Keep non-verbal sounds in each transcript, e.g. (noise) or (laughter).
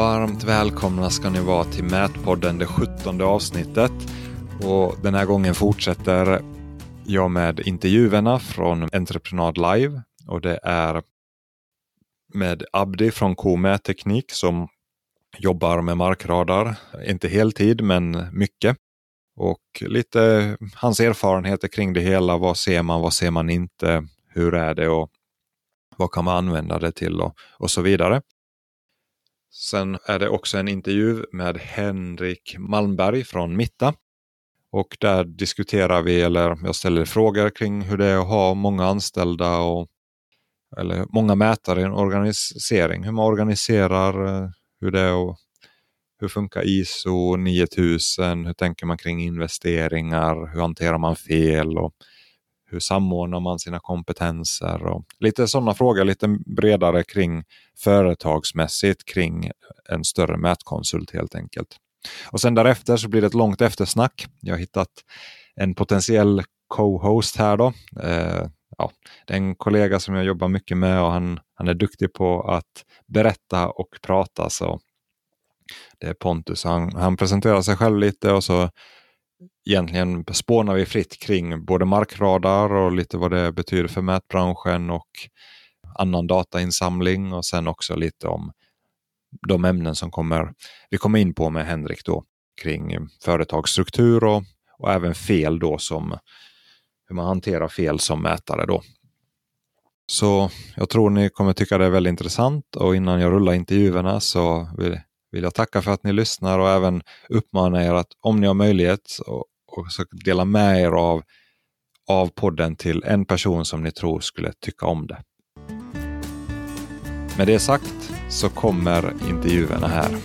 Varmt välkomna ska ni vara till Mätpodden, det sjuttonde avsnittet. Och den här gången fortsätter jag med intervjuerna från Entreprenad Live. Och det är med Abdi från K-Mätteknik som jobbar med markradar. Inte heltid, men mycket. Och lite hans erfarenheter kring det hela. Vad ser man, vad ser man inte? Hur är det och vad kan man använda det till och, och så vidare. Sen är det också en intervju med Henrik Malmberg från Mitta. Och där diskuterar vi, eller jag ställer frågor kring hur det är att ha många anställda och eller många mätare i en organisering. Hur man organiserar, eh, hur det är och hur funkar ISO 9000? Hur tänker man kring investeringar? Hur hanterar man fel? Och hur samordnar man sina kompetenser? Och lite sådana frågor, lite bredare kring företagsmässigt kring en större mätkonsult helt enkelt. Och sen därefter så blir det ett långt eftersnack. Jag har hittat en potentiell co-host här då. Eh, ja, det är en kollega som jag jobbar mycket med och han, han är duktig på att berätta och prata. Så det är Pontus. Han, han presenterar sig själv lite och så egentligen spånar vi fritt kring både markradar och lite vad det betyder för mätbranschen och annan datainsamling och sen också lite om de ämnen som kommer, vi kommer in på med Henrik då kring företagsstruktur och, och även fel då som hur man hanterar fel som mätare då. Så jag tror ni kommer tycka det är väldigt intressant och innan jag rullar intervjuerna så vill, vill jag tacka för att ni lyssnar och även uppmana er att om ni har möjlighet och, och dela med er av, av podden till en person som ni tror skulle tycka om det. Med det sagt så kommer intervjuerna här.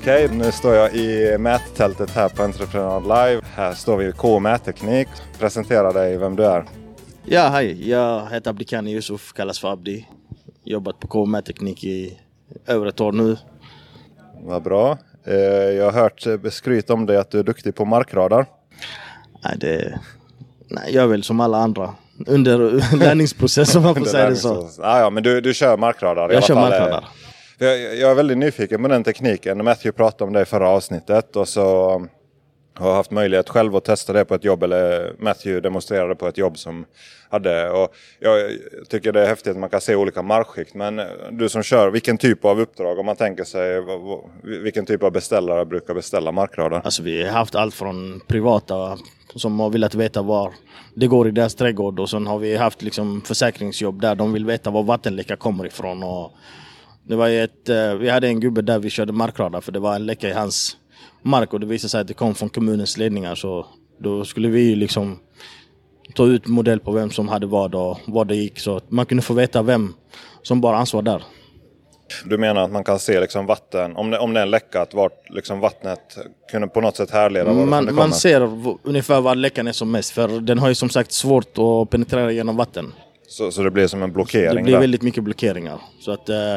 Okej, nu står jag i mättältet här på Entreprenad Live. Här står vi i K Mätteknik. Presentera dig, vem du är. Ja, hej. Jag heter Abdikani Yusuf, kallas för Abdi. Jobbat på K Mätteknik i över ett år nu. Vad bra. Eh, jag har hört skryt om dig att du är duktig på markradar. Nej, det... Nej, jag är väl som alla andra. Under (laughs) lärningsprocessen om man får säga det så. Ja, ja, men du, du kör markradar? Jag kör markradar. Jag, jag är väldigt nyfiken på den tekniken. Matthew pratade om det i förra avsnittet och så har haft möjlighet själv att testa det på ett jobb eller Matthew demonstrerade på ett jobb som hade. Och jag tycker det är häftigt att man kan se olika marschskikt. Men du som kör, vilken typ av uppdrag om man tänker sig vilken typ av beställare brukar beställa markradar? Alltså vi har haft allt från privata som har velat veta var det går i deras trädgård och sen har vi haft liksom försäkringsjobb där de vill veta var vattenläcka kommer ifrån. Och det var ett, eh, vi hade en gubbe där vi körde markradar för det var en läcka i hans mark och det visade sig att det kom från kommunens ledningar så då skulle vi liksom ta ut modell på vem som hade vad och var det gick så att man kunde få veta vem som bar ansvar där. Du menar att man kan se liksom vatten, om det, om det är en läcka, att vart liksom vattnet kunde på något sätt härleda man, det Man ser ungefär var läckan är som mest för den har ju som sagt svårt att penetrera genom vatten. Så, så det blir som en blockering? Det blir där. väldigt mycket blockeringar. Så att, eh,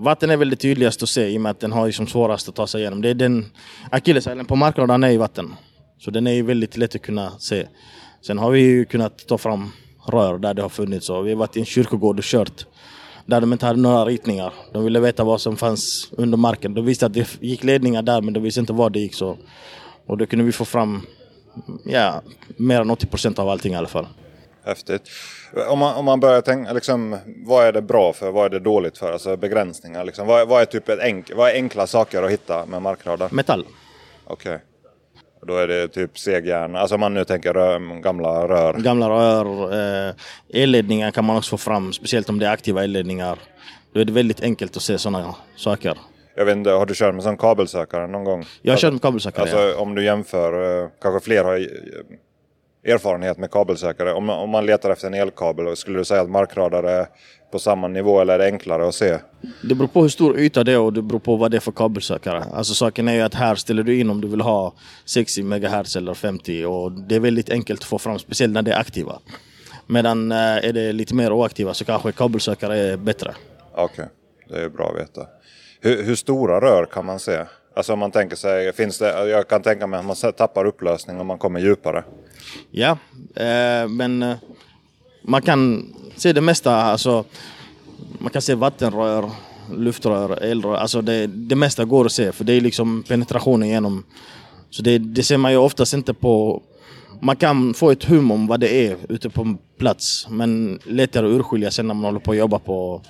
vatten är väl det tydligaste att se i och med att den har liksom som svårast att ta sig igenom. Det är den akilleshälen på marknaden är i vatten. Så den är ju väldigt lätt att kunna se. Sen har vi ju kunnat ta fram rör där det har funnits och vi har varit i en kyrkogård och kört där de inte hade några ritningar. De ville veta vad som fanns under marken. De visste att det gick ledningar där men de visste inte var det gick. Så. Och då kunde vi få fram ja, mer än 80 procent av allting i alla fall. Häftigt. Om man, om man börjar tänka, liksom, vad är det bra för? Vad är det dåligt för? Alltså begränsningar. Liksom. Vad, vad, är typ ett enk, vad är enkla saker att hitta med markradar? Metall. Okej. Okay. Då är det typ segjärn, alltså om man nu tänker rör, gamla rör. Gamla rör, eh, elledningar kan man också få fram, speciellt om det är aktiva elledningar. Då är det väldigt enkelt att se sådana saker. Jag vet inte, har du kört med sån kabelsökare någon gång? Jag har kört med kabelsökare, Alltså ja. om du jämför, eh, kanske fler har erfarenhet med kabelsökare. Om, om man letar efter en elkabel, skulle du säga att markradar är på samma nivå eller är det enklare att se? Det beror på hur stor yta det är och det beror på vad det är för kabelsökare. Alltså saken är ju att här ställer du in om du vill ha 60 MHz eller 50 och det är väldigt enkelt att få fram, speciellt när det är aktiva. Medan eh, är det lite mer oaktiva så kanske kabelsökare är bättre. Okej, okay. det är bra att veta. Hur, hur stora rör kan man se? Alltså om man tänker sig, finns det, jag kan tänka mig att man tappar upplösning om man kommer djupare. Ja, eh, men eh, man kan se det mesta, alltså man kan se vattenrör, luftrör, elrör, alltså det, det mesta går att se för det är liksom penetrationen genom. Så det, det ser man ju oftast inte på man kan få ett hum om vad det är ute på plats men lättare att urskilja sen när man håller på att jobba på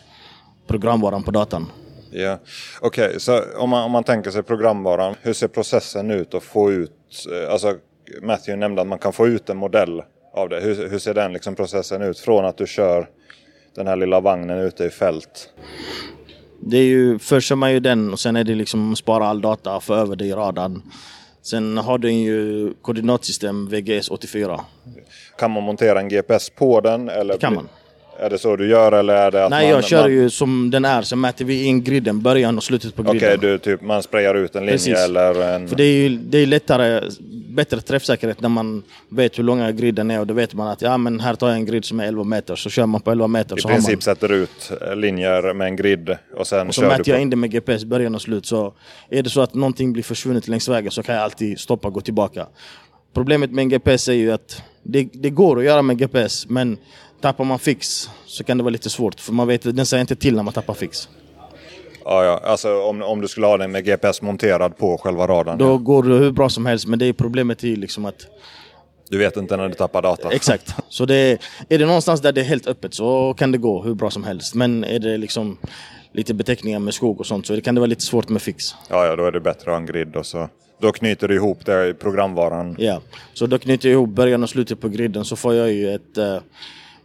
programvaran på datan. Ja, Okej, okay, så om man, om man tänker sig programvaran, hur ser processen ut att få ut, eh, alltså Matthew nämnde att man kan få ut en modell av det. Hur, hur ser den liksom processen ut från att du kör den här lilla vagnen ute i fält? Det är ju, först kör man ju den och sen är det liksom spara all data, få över det i radarn. Sen har den ju koordinatsystem VGS 84. Kan man montera en GPS på den? Eller det kan man. Är det så du gör eller är det att Nej, man, jag kör man... ju som den är. Sen mäter vi in griden, början och slutet på griden. Okej, okay, typ, man sprayar ut en linje Precis. eller en... För det är ju det är lättare, bättre träffsäkerhet när man vet hur långa griden är och då vet man att ja men här tar jag en grid som är 11 meter så kör man på 11 meter. I så princip man... sätter du ut linjer med en grid och sen och så kör mäter du jag på... in det med GPS början och slut. Så är det så att någonting blir försvunnet längs vägen så kan jag alltid stoppa och gå tillbaka. Problemet med en GPS är ju att det, det går att göra med GPS men tappar man fix så kan det vara lite svårt för man vet den säger inte till när man tappar fix. Ja, ja. Alltså om, om du skulle ha den med GPS monterad på själva radarn. Då ja. går det hur bra som helst men det är problemet är liksom att Du vet inte när du tappar data. (laughs) Exakt. Så det är, är det någonstans där det är helt öppet så kan det gå hur bra som helst. Men är det liksom lite beteckningar med skog och sånt så kan det vara lite svårt med fix. Ja, ja, då är det bättre att ha en grid och så då knyter du ihop det i programvaran. Ja, så då knyter jag ihop början och slutet på griden så får jag ju ett eh,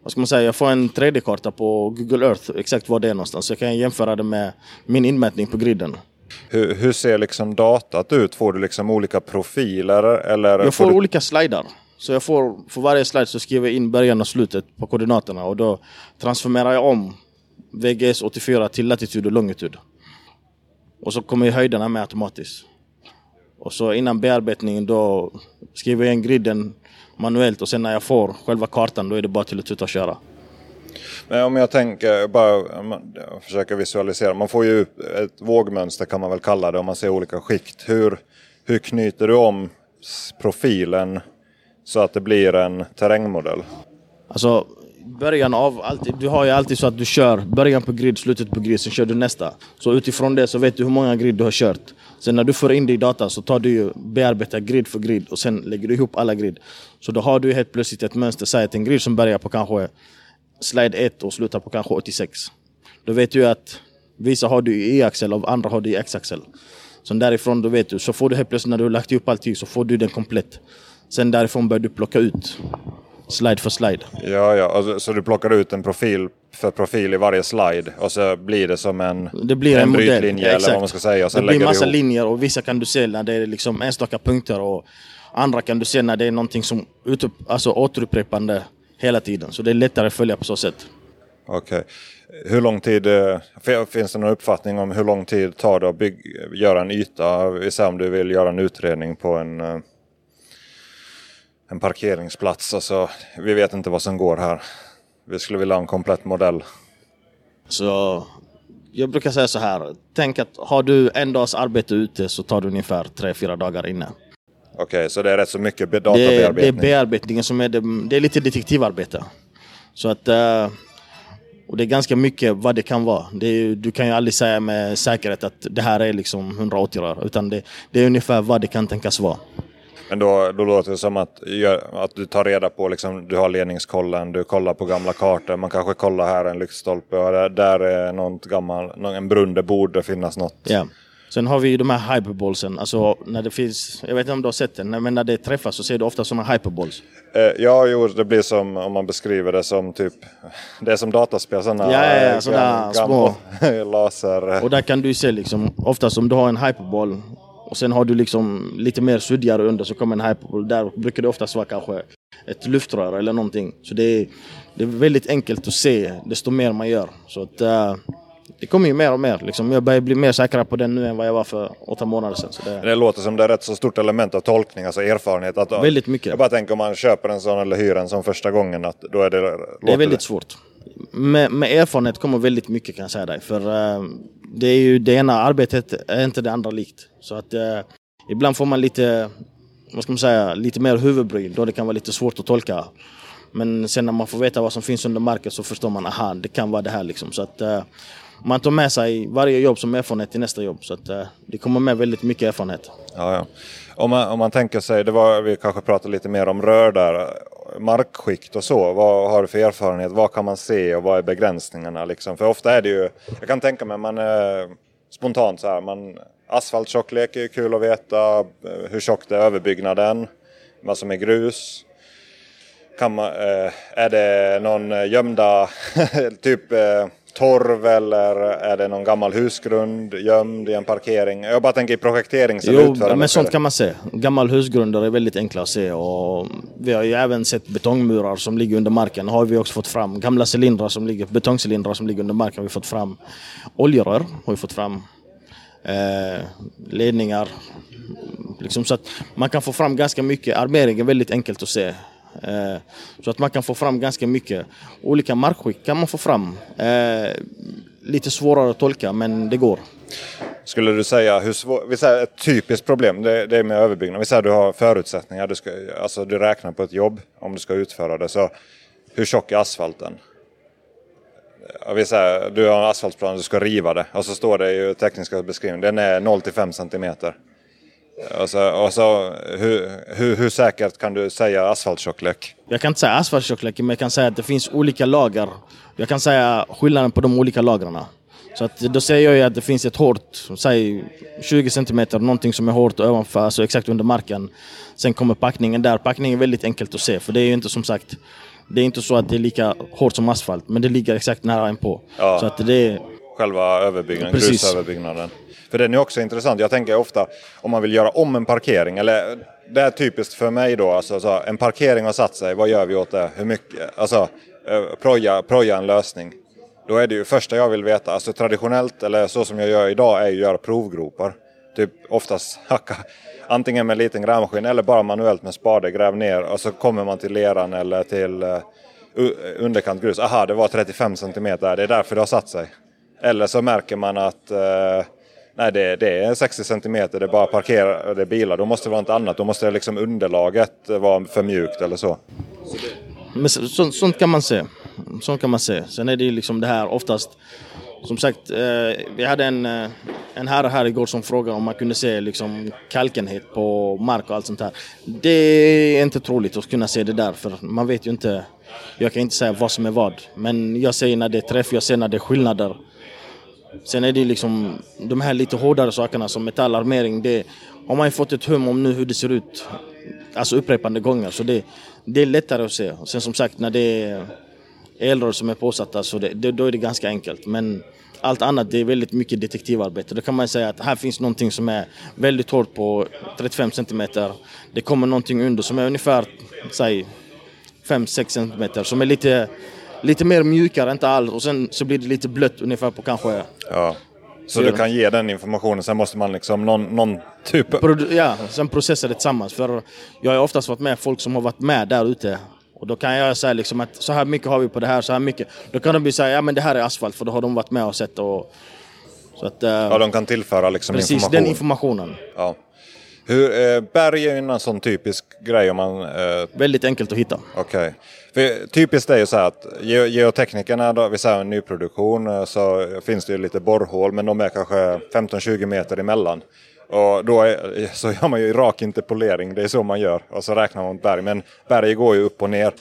vad ska man säga, jag får en 3D-karta på Google Earth, exakt var det är någonstans. Så jag kan jämföra det med min inmätning på griden. Hur, hur ser liksom datat ut? Får du liksom olika profiler? Eller jag får, får du... olika slidar. Så jag får, för varje slide så skriver jag in början och slutet på koordinaterna och då transformerar jag om VGS 84 till latitud och longitud. Och så kommer höjderna med automatiskt. Och så innan bearbetningen då skriver jag in griden manuellt och sen när jag får själva kartan då är det bara till att tuta och köra. Men om jag tänker, bara jag försöker visualisera. Man får ju ett vågmönster kan man väl kalla det om man ser olika skikt. Hur, hur knyter du om profilen så att det blir en terrängmodell? Alltså början av, alltid, du har ju alltid så att du kör början på grid, slutet på grid, sen kör du nästa. Så utifrån det så vet du hur många grid du har kört. Sen när du får in det i data så tar du ju bearbetar grid för grid och sen lägger du ihop alla grid. Så då har du helt plötsligt ett mönster, säg att en grid som börjar på kanske slide 1 och slutar på kanske 86. Då vet du att vissa har du i y-axel och andra har du i X-axel. Så därifrån då vet du, så får du helt plötsligt när du har lagt ihop allting så får du den komplett. Sen därifrån börjar du plocka ut slide för slide. Ja, ja. Alltså, så du plockar ut en profil för profil i varje slide och så blir det som en, det blir en, en modell. brytlinje eller vad man ska säga. Och sen det blir massa linjer och vissa kan du se när det är liksom enstaka punkter och andra kan du se när det är någonting som utup, alltså återupprepande hela tiden. Så det är lättare att följa på så sätt. Okej. Okay. Hur lång tid, eh, finns det någon uppfattning om hur lång tid tar det att bygga, göra en yta? Om du vill göra en utredning på en eh, en parkeringsplats. Alltså, vi vet inte vad som går här. Vi skulle vilja ha en komplett modell. Så jag brukar säga så här. Tänk att har du en dags arbete ute så tar det ungefär 3-4 dagar inne. Okej, okay, så det är rätt så mycket databearbetning? Det, det är bearbetningen som är det. Det är lite detektivarbete. Så att... Uh, och det är ganska mycket vad det kan vara. Är, du kan ju aldrig säga med säkerhet att det här är liksom 180 rör. Utan det, det är ungefär vad det kan tänkas vara. Men då, då låter det som att, att du tar reda på, liksom, du har ledningskollen, du kollar på gamla kartor, man kanske kollar här en lyktstolpe och där, där är något gammal, en brunn, det borde finnas något. Ja. Sen har vi ju de här hyperballsen, alltså när det finns, jag vet inte om du har sett den, men när det träffas så ser du ofta sådana hyperballs. Eh, ja, jo, det blir som om man beskriver det som typ, det är som dataspel, sådana ja, ja, ja, sådana små (laughs) laser. Och där kan du se liksom, oftast om du har en hyperball och sen har du liksom lite mer suddigare under så kommer en hyperball. Där brukar det oftast vara kanske ett luftrör eller någonting. Så det är, det är väldigt enkelt att se desto mer man gör. Så att, uh, det kommer ju mer och mer. Liksom. Jag börjar bli mer säker på den nu än vad jag var för åtta månader sedan. Det... det låter som det är rätt så stort element av tolkning, alltså erfarenhet. Att, väldigt mycket. Jag bara tänker om man köper en sån eller hyr en sån första gången, att då är det... Det är väldigt det. svårt. Med, med, erfarenhet kommer väldigt mycket kan jag säga dig. För uh, det är ju det ena arbetet är inte det andra likt. Så att uh, ibland får man lite, vad ska man säga, lite mer huvudbry då det kan vara lite svårt att tolka. Men sen när man får veta vad som finns under marken så förstår man, aha, det kan vara det här liksom. Så att uh, man tar med sig varje jobb som erfarenhet till nästa jobb. Så att uh, det kommer med väldigt mycket erfarenhet. Ja, ja. Om, man, om man tänker sig, det var, vi kanske pratade lite mer om rör där, markskikt och så. Vad har du för erfarenhet? Vad kan man se och vad är begränsningarna? Liksom? För ofta är det ju, jag kan tänka mig, man är spontant så här, man, asfalttjocklek är ju kul att veta, eh, hur tjockt är överbyggnaden, vad som är grus. Kan man, eh, är det någon eh, gömda, (laughs) typ eh, torv eller är det någon gammal husgrund gömd i en parkering? Jag bara tänker i projekterings eller Jo, men sånt kan man se. Gammal husgrunder är väldigt enkla att se och vi har ju även sett betongmurar som ligger under marken. Har vi också fått fram gamla cylindrar som ligger, betongcylindrar som ligger under marken har vi fått fram. Oljerör har vi fått fram. Eh, ledningar. Liksom så att man kan få fram ganska mycket. Armering är väldigt enkelt att se. Eh, så att man kan få fram ganska mycket. Olika markskick kan man få fram. Eh, lite svårare att tolka men det går. Skulle du säga, hur svår, vi säger ett typiskt problem det, det är med överbyggnad. Vi säger att du har förutsättningar, du, ska, alltså du räknar på ett jobb om du ska utföra det. Så hur tjock är asfalten? Vi säger, du har en asfaltplan, du ska riva det och så står det i tekniska beskrivningen, den är 0 till 5 centimeter. Och så, och så, hur, hur, hur säkert kan du säga asfalttjocklek? Jag kan inte säga asfalttjocklek, men jag kan säga att det finns olika lager. Jag kan säga skillnaden på de olika lagren. Så att då säger jag att det finns ett hårt, säg 20 cm, någonting som är hårt ovanför, alltså exakt under marken. Sen kommer packningen där. Packningen är väldigt enkelt att se, för det är ju inte som sagt, det är inte så att det är lika hårt som asfalt, men det ligger exakt nära inpå. Ja. Så att det är... Själva överbyggnaden, grusöverbyggnaden. För den är också intressant. Jag tänker ofta om man vill göra om en parkering. Eller det är typiskt för mig då. Alltså, så, en parkering har satt sig. Vad gör vi åt det? Hur mycket? Alltså eh, proja, proja en lösning. Då är det ju första jag vill veta. Alltså traditionellt eller så som jag gör idag är ju att göra provgropar. Typ oftast (laughs) hacka antingen med en liten grävmaskin eller bara manuellt med spade gräv ner och så kommer man till leran eller till uh, underkant grus. Aha, det var 35 centimeter. Det är därför det har satt sig. Eller så märker man att uh, Nej, det, det är 60 centimeter, det är bara parkerade bilar. Då måste det vara något annat. Då måste liksom underlaget vara för mjukt eller så. Men så, sånt kan man se. Sånt kan man se. Sen är det ju liksom det här oftast som sagt, eh, vi hade en, eh, en herre här igår som frågade om man kunde se liksom kalkenhet på mark och allt sånt här. Det är inte troligt att kunna se det där för man vet ju inte. Jag kan inte säga vad som är vad. Men jag ser när det är träff, jag ser när det är skillnader. Sen är det liksom de här lite hårdare sakerna som metallarmering. Det har man ju fått ett hum om nu hur det ser ut. Alltså upprepande gånger. Så det, det är lättare att se. Sen som sagt när det är elrör som är påsatta så det, det, då är det ganska enkelt. Men allt annat det är väldigt mycket detektivarbete. Då kan man säga att här finns någonting som är väldigt hårt på 35 cm. Det kommer någonting under som är ungefär, säg 5-6 cm som är lite lite mer mjukare, inte alls. Och sen så blir det lite blött ungefär på kanske... Ja. Så, du kan ge den informationen, sen måste man liksom någon, någon typ... Ja, sen processa det tillsammans. För jag har oftast varit med folk som har varit med där ute. Och då kan jag säga liksom att så här mycket har vi på det här, så här mycket. Då kan de bli säga, ja men det här är asfalt, för då har de varit med och sett och... Så att, uh, ja, de kan tillföra liksom precis, information. Precis, den informationen. Ja. Hur, eh, berg är ju en sån typisk grej om man... Eh... Väldigt enkelt att hitta. Okej. Okay. typiskt är ju så här att ge geoteknikerna, då, vi säger en nyproduktion, eh, så finns det ju lite borrhål men de är kanske 15-20 meter emellan. Och då är, (laughs) så gör man ju rak interpolering, det är så man gör. Och så räknar man berg. Men berg går ju upp och ner.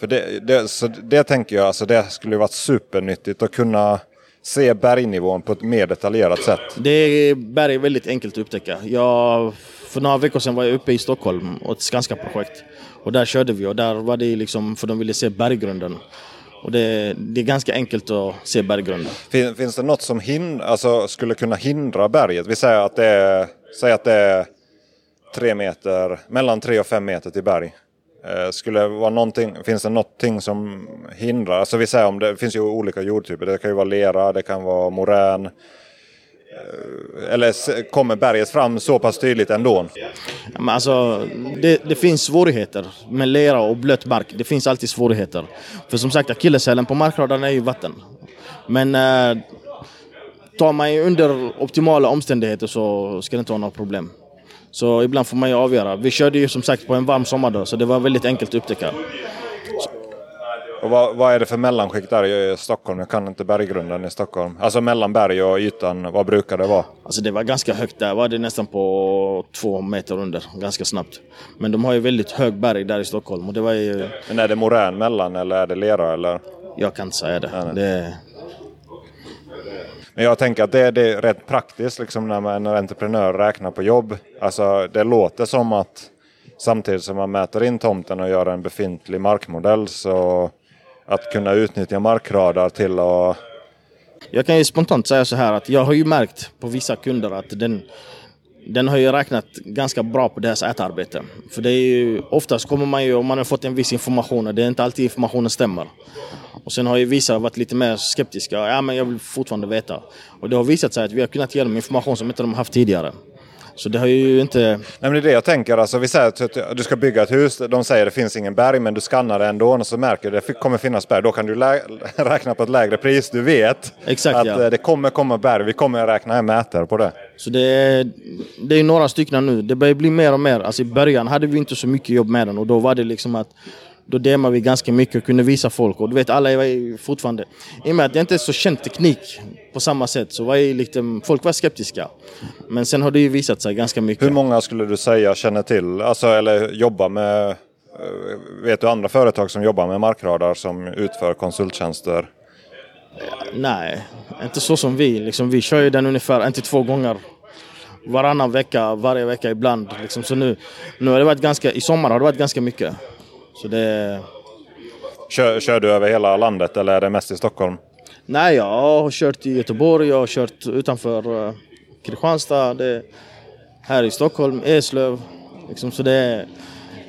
För det, det, så det tänker jag, alltså det skulle varit supernyttigt att kunna se bergnivån på ett mer detaljerat sätt? Det är, berg är väldigt enkelt att upptäcka. Jag, för några veckor sedan var jag uppe i Stockholm och ett Skanska-projekt. Och där körde vi och där var det liksom för de ville se berggrunden. Och det, det, är ganska enkelt att se berggrunden. Fin, finns det något som hin, alltså, skulle kunna hindra berget? Vi säger att det är, säger att det är tre meter, mellan tre och fem meter till berg. Eh, skulle det vara någonting, finns det någonting som hindrar? Alltså vi säger om det, det finns ju olika jordtyper. Det kan ju vara lera, det kan vara morän. Eh, eller kommer berget fram så pass tydligt ändå? Men alltså, det, det, finns svårigheter med lera och blöt mark. Det finns alltid svårigheter. För som sagt, akilleshälen på markradarn är ju vatten. Men eh, tar man under optimala omständigheter så ska det inte vara några problem. Så ibland får man ju avgöra. Vi körde ju som sagt på en varm sommardag så det var väldigt enkelt att upptäcka. Och vad, vad, är det för mellanskikt där i Stockholm? Jag kan inte berggrunden i Stockholm. Alltså mellan berg och ytan, vad brukar det vara? Alltså det var ganska högt där, var det nästan på två meter under, ganska snabbt. Men de har ju väldigt hög berg där i Stockholm och det var ju... Men är det morän mellan eller är det lera eller? Jag kan inte säga det. Nej, nej. det... Men jag tänker att det, det är rätt praktiskt liksom när man är entreprenör räknar på jobb. Alltså det låter som att samtidigt som man mäter in tomten och gör en befintlig markmodell så att kunna utnyttja markradar till att... Jag kan ju spontant säga så här att jag har ju märkt på vissa kunder att den, den har ju räknat ganska bra på deras ätarbete. För det är ju, oftast kommer man ju, om man har fått en viss information, och det är inte alltid informationen stämmer. Och sen har ju vissa varit lite mer skeptiska. Ja, men jag vill fortfarande veta. Och det har visat sig att vi har kunnat ge dem information som inte de haft tidigare. Så det har ju inte... Nej men det är det jag tänker. Alltså, vi säger att du ska bygga ett hus. De säger att det finns ingen berg men du skannar det ändå och så märker du att det kommer finnas berg. Då kan du (laughs) räkna på ett lägre pris. Du vet Exakt, att ja. Eh, det kommer komma berg. Vi kommer räkna en mätare på det. Så det är, det är några stycken nu. Det börjar bli mer och mer. Alltså I början hade vi inte så mycket jobb med den och då var det liksom att då demade vi ganska mycket och kunde visa folk. Och du vet, alla var fortfarande... I och med att det inte är så känd teknik på samma sätt så var ju liksom, folk var skeptiska. Men sen har det ju visat sig ganska mycket. Hur många skulle du säga känner till, alltså, eller jobbar med... Eh, vet du andra företag som jobbar med markradar som utför konsulttjänster? Nej, inte så som vi. Liksom, vi kör ju den ungefär en till två gånger varannan vecka, varje vecka ibland. Liksom. Så nu, nu har det varit ganska, I sommar har det varit ganska mycket. Så det... Kör, kör du över hela landet eller är det mest i Stockholm? Nej, jag har kört i Göteborg, jag har kört utanför uh, Kristianstad, det, här i Stockholm, Eslöv. Liksom, så det är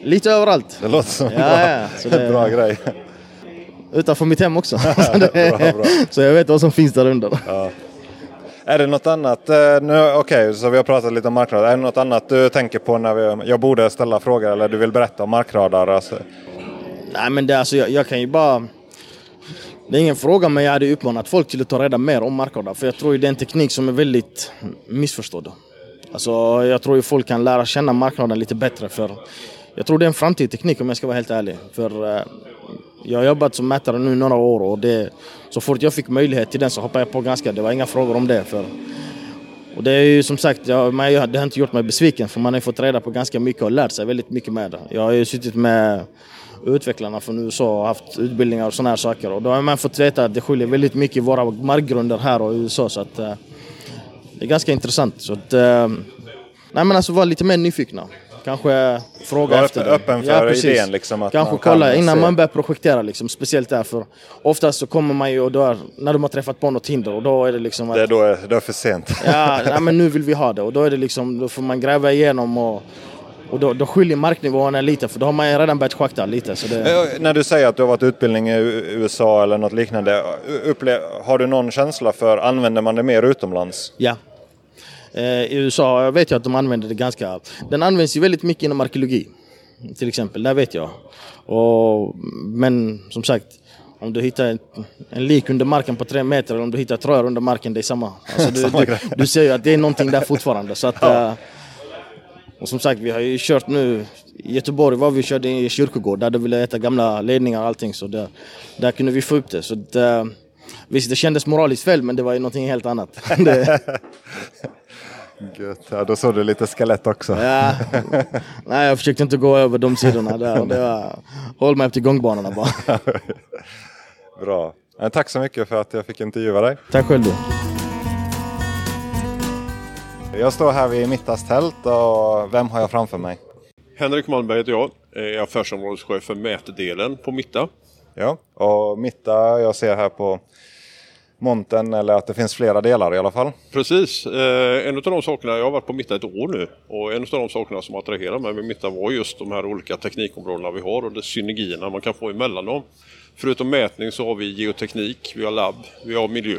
lite överallt. Det låter som ja, ja, så det, (laughs) bra grej. Utanför mitt hem också. (laughs) så, det, bra, bra. (laughs) så jag vet vad som finns där under. Ja. Är det något annat? Eh, okej, okay, så vi har pratat lite om markradar. Är det något annat du tänker på när vi, jag borde ställa frågor eller du vill berätta om markradar? Alltså? Nej, men det, alltså, jag, jag kan ju bara... Det är ingen fråga men jag hade uppmanat folk till att ta reda mer om markradar för jag tror det är en teknik som är väldigt missförstådd. Alltså, jag tror ju folk kan lära känna marknaden lite bättre för jag tror det är en framtidsteknik om jag ska vara helt ärlig. För eh, jag har jobbat som mätare nu några år och det, så fort jag fick möjlighet till den så hoppade jag på ganska. Det var inga frågor om det. För, och det är ju som sagt, jag, det har inte gjort mig besviken för man har fått reda på ganska mycket och lärt sig väldigt mycket med det. Jag har ju suttit med utvecklarna från USA och haft utbildningar och sådana här saker och då har man fått veta att det skiljer väldigt mycket i våra markgrunder här och i USA så att eh, det är ganska intressant. Så att, eh, nej men alltså var lite mer nyfikna. Kanske fråga Var efter öppen, öppen för ja, idén liksom. Att Kanske man kolla kan innan se. man börjar projektera liksom. Speciellt därför. Oftast så kommer man ju och då är, när de har träffat på något hinder och då är det liksom att, Det är då är, då är för sent. ja, ja, men nu vill vi ha det och då är det liksom, då får man gräva igenom och och då, då skiljer marknivåerna lite för då har man ju redan börjat schakta lite. Så det... Eh, När du säger att du har varit utbildning i USA eller något liknande. Upple har du någon känsla för, använder man det mer utomlands? Ja. Eh, I USA vet jag att de använder det ganska... Den används ju väldigt mycket inom arkeologi. Till exempel, där vet jag. Och, men som sagt, om du hittar en, en lik under marken på tre meter eller om du hittar ett rör under marken, det är samma. Alltså du, (laughs) Samma du, du ser ju att det är någonting där fortfarande. Så att, Ja. eh, och som sagt, vi har ju kört nu... I Göteborg var vi körde i kyrkogård, där de ville äta gamla ledningar och allting. Så där, där kunde vi få upp det. Så eh, visst, det kändes moraliskt fel, men det var ju någonting helt annat. (laughs) Gött. Ja, då såg du lite skelett också. Ja, nej jag försökte inte gå över de sidorna där. Det var, håll mig upp till gångbanorna bara. (laughs) Bra. Tack så mycket för att jag fick intervjua dig. Tack själv du. Jag står här vid Mittas tält och vem har jag framför mig? Henrik Malmberg heter jag. Är affärsområdeschef för mätdelen på Mitta. Ja, och Mitta, jag ser här på montern eller att det finns flera delar i alla fall. Precis. Eh, en av de sakerna, jag har varit på Mitta ett år nu och en av de sakerna som attraherar mig med Mitta var just de här olika teknikområdena vi har och de synergierna man kan få emellan dem. Förutom mätning så har vi geoteknik, vi har labb, vi har miljö.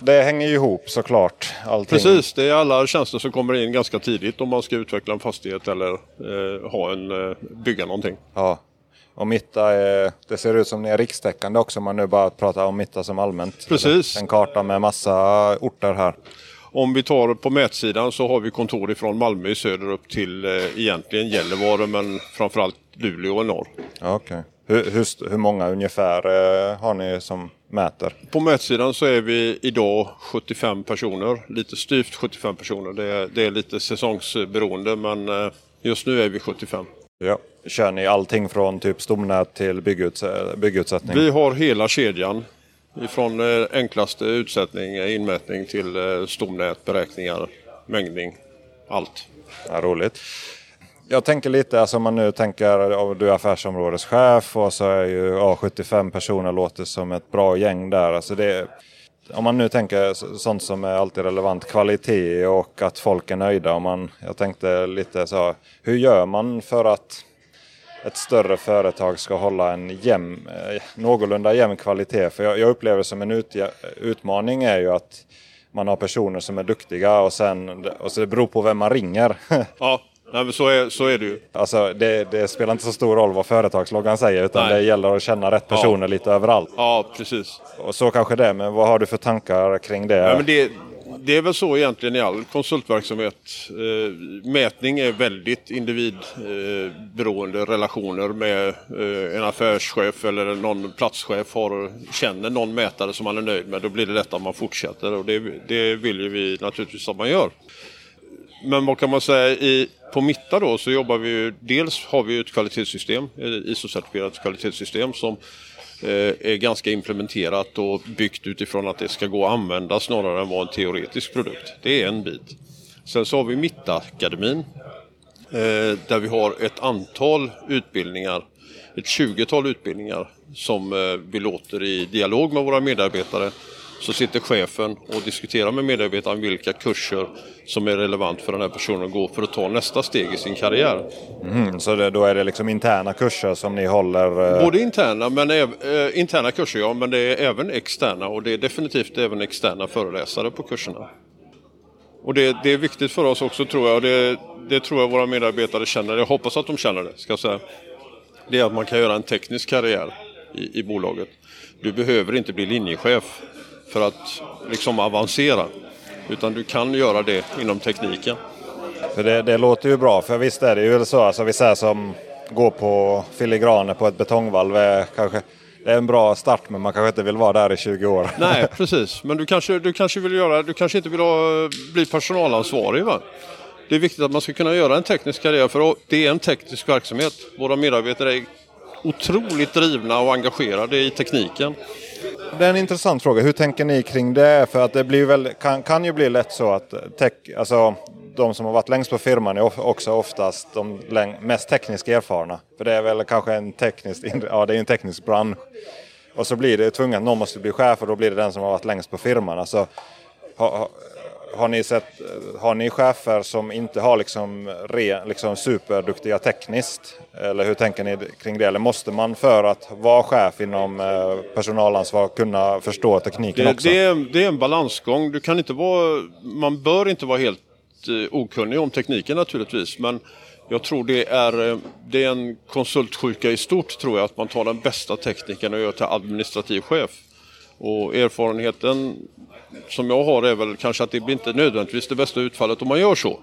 Det hänger ju ihop såklart. Allting. Precis, det är alla tjänster som kommer in ganska tidigt om man ska utveckla en fastighet eller eh, ha en, eh, bygga någonting. Ja. Och Mitta, är, det ser ut som det är rikstäckande också om man nu bara pratar om Mitta som allmänt. Precis. En karta med massa orter här. Om vi tar på mätsidan så har vi kontor ifrån Malmö i söder upp till eh, egentligen Gällivare men framförallt Luleå i norr. Okej. Hur, hur, hur många ungefär eh, har ni som mäter? På mätsidan så är vi idag 75 personer, lite styvt 75 personer. Det är, det är lite säsongsberoende men eh, just nu är vi 75. Ja. Kör ni allting från typ stomnät till bygguts byggutsättning? Vi har hela kedjan. Ifrån eh, enklaste utsättning, inmätning till stomnät, beräkningar, mängdning, allt. Ja, roligt. Jag tänker lite, alltså om man nu tänker, du är affärsområdeschef och så är ju ja, 75 personer låter som ett bra gäng där. Alltså det, om man nu tänker sånt som är alltid relevant, kvalitet och att folk är nöjda. Om man, jag tänkte lite så, hur gör man för att ett större företag ska hålla en jäm, eh, någorlunda jämn kvalitet? För jag, jag upplever som en ut, utmaning är ju att man har personer som är duktiga och sen och så det beror på vem man ringer. (laughs) Ja. Nej, men så, är, så är det ju. Alltså, det, det spelar inte så stor roll vad företagsloggan säger utan Nej. det gäller att känna rätt personer ja. lite överallt. Ja, precis. Och så kanske det, men vad har du för tankar kring det? Ja, men det, det är väl så egentligen i all konsultverksamhet. Eh, mätning är väldigt individberoende eh, relationer med eh, en affärschef eller någon platschef har, känner någon mätare som man är nöjd med. Då blir det lätt att man fortsätter och det, det vill vi naturligtvis att man gör. Men vad kan man säga i, på Mitta då så jobbar vi ju, dels har vi ett kvalitetssystem, eh, ISO-certifierat kvalitetssystem som eh, är ganska implementerat och byggt utifrån att det ska gå att använda snarare än vara en teoretisk produkt. Det är en bit. Sen så har vi Mitta-akademin eh, där vi har ett antal utbildningar, ett tjugotal utbildningar som vi låter i dialog med våra medarbetare så sitter chefen och diskuterar med medarbetaren vilka kurser som är relevant för den här personen att gå för att ta nästa steg i sin karriär. Mm, så det, då är det liksom interna kurser som ni håller? Eh... Både interna, men äh, interna kurser ja, men det är även externa och det är definitivt även externa föreläsare på kurserna. Och det, det är viktigt för oss också tror jag och det, det, tror jag våra medarbetare känner, jag hoppas att de känner det, ska jag säga. Det är att man kan göra en teknisk karriär i, i bolaget. Du behöver inte bli linjechef för att liksom avancera. Utan du kan göra det inom tekniken. Det, det låter ju bra, för visst är det ju så. Alltså, vissa som går på filigraner på ett betongvalv är kanske det är en bra start men man kanske inte vill vara där i 20 år. Nej (laughs) precis, men du kanske, du kanske, vill göra, du kanske inte vill ha, bli personalansvarig. Va? Det är viktigt att man ska kunna göra en teknisk karriär för det är en teknisk verksamhet. Våra medarbetare är otroligt drivna och engagerade i tekniken. Det är en intressant fråga. Hur tänker ni kring det? För att det blir väl, kan, kan ju bli lätt så att tech, alltså, de som har varit längst på firman är också oftast de mest tekniskt erfarna. För det är väl kanske en teknisk, ja, det är en teknisk bransch. Och så blir det tvunget, någon måste bli chef och då blir det den som har varit längst på firman. Alltså, ha, har ni, sett, har ni chefer som inte har liksom, re, liksom superduktiga tekniskt? Eller hur tänker ni kring det? Eller måste man för att vara chef inom eh, personalansvar kunna förstå tekniken det, också? Det är, det är en balansgång. Du kan inte vara, man bör inte vara helt eh, okunnig om tekniken naturligtvis. Men jag tror det är, eh, det är en konsultsjuka i stort tror jag att man tar den bästa tekniken och gör till administrativ chef. Och erfarenheten som jag har är väl kanske att det blir inte nödvändigtvis det bästa utfallet om man gör så.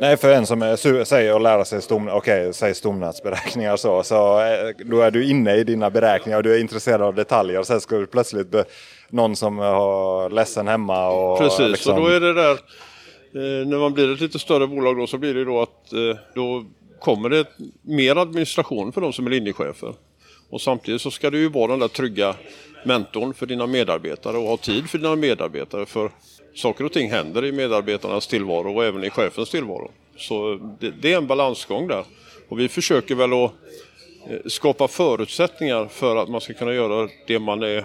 Nej, för en som säger att lära sig stom, okay, säg stomnätsberäkningar så, så eh, då är du inne i dina beräkningar och du är intresserad av detaljer. Sen ska du plötsligt be, någon som har ledsen hemma. Och, Precis, liksom... och då är det där eh, när man blir ett lite större bolag då så blir det då att eh, då kommer det mer administration för de som är linjechefer. Och samtidigt så ska du ju vara den där trygga mentorn för dina medarbetare och ha tid för dina medarbetare. För saker och ting händer i medarbetarnas tillvaro och även i chefens tillvaro. Så det, det är en balansgång där. Och vi försöker väl att eh, skapa förutsättningar för att man ska kunna göra det man är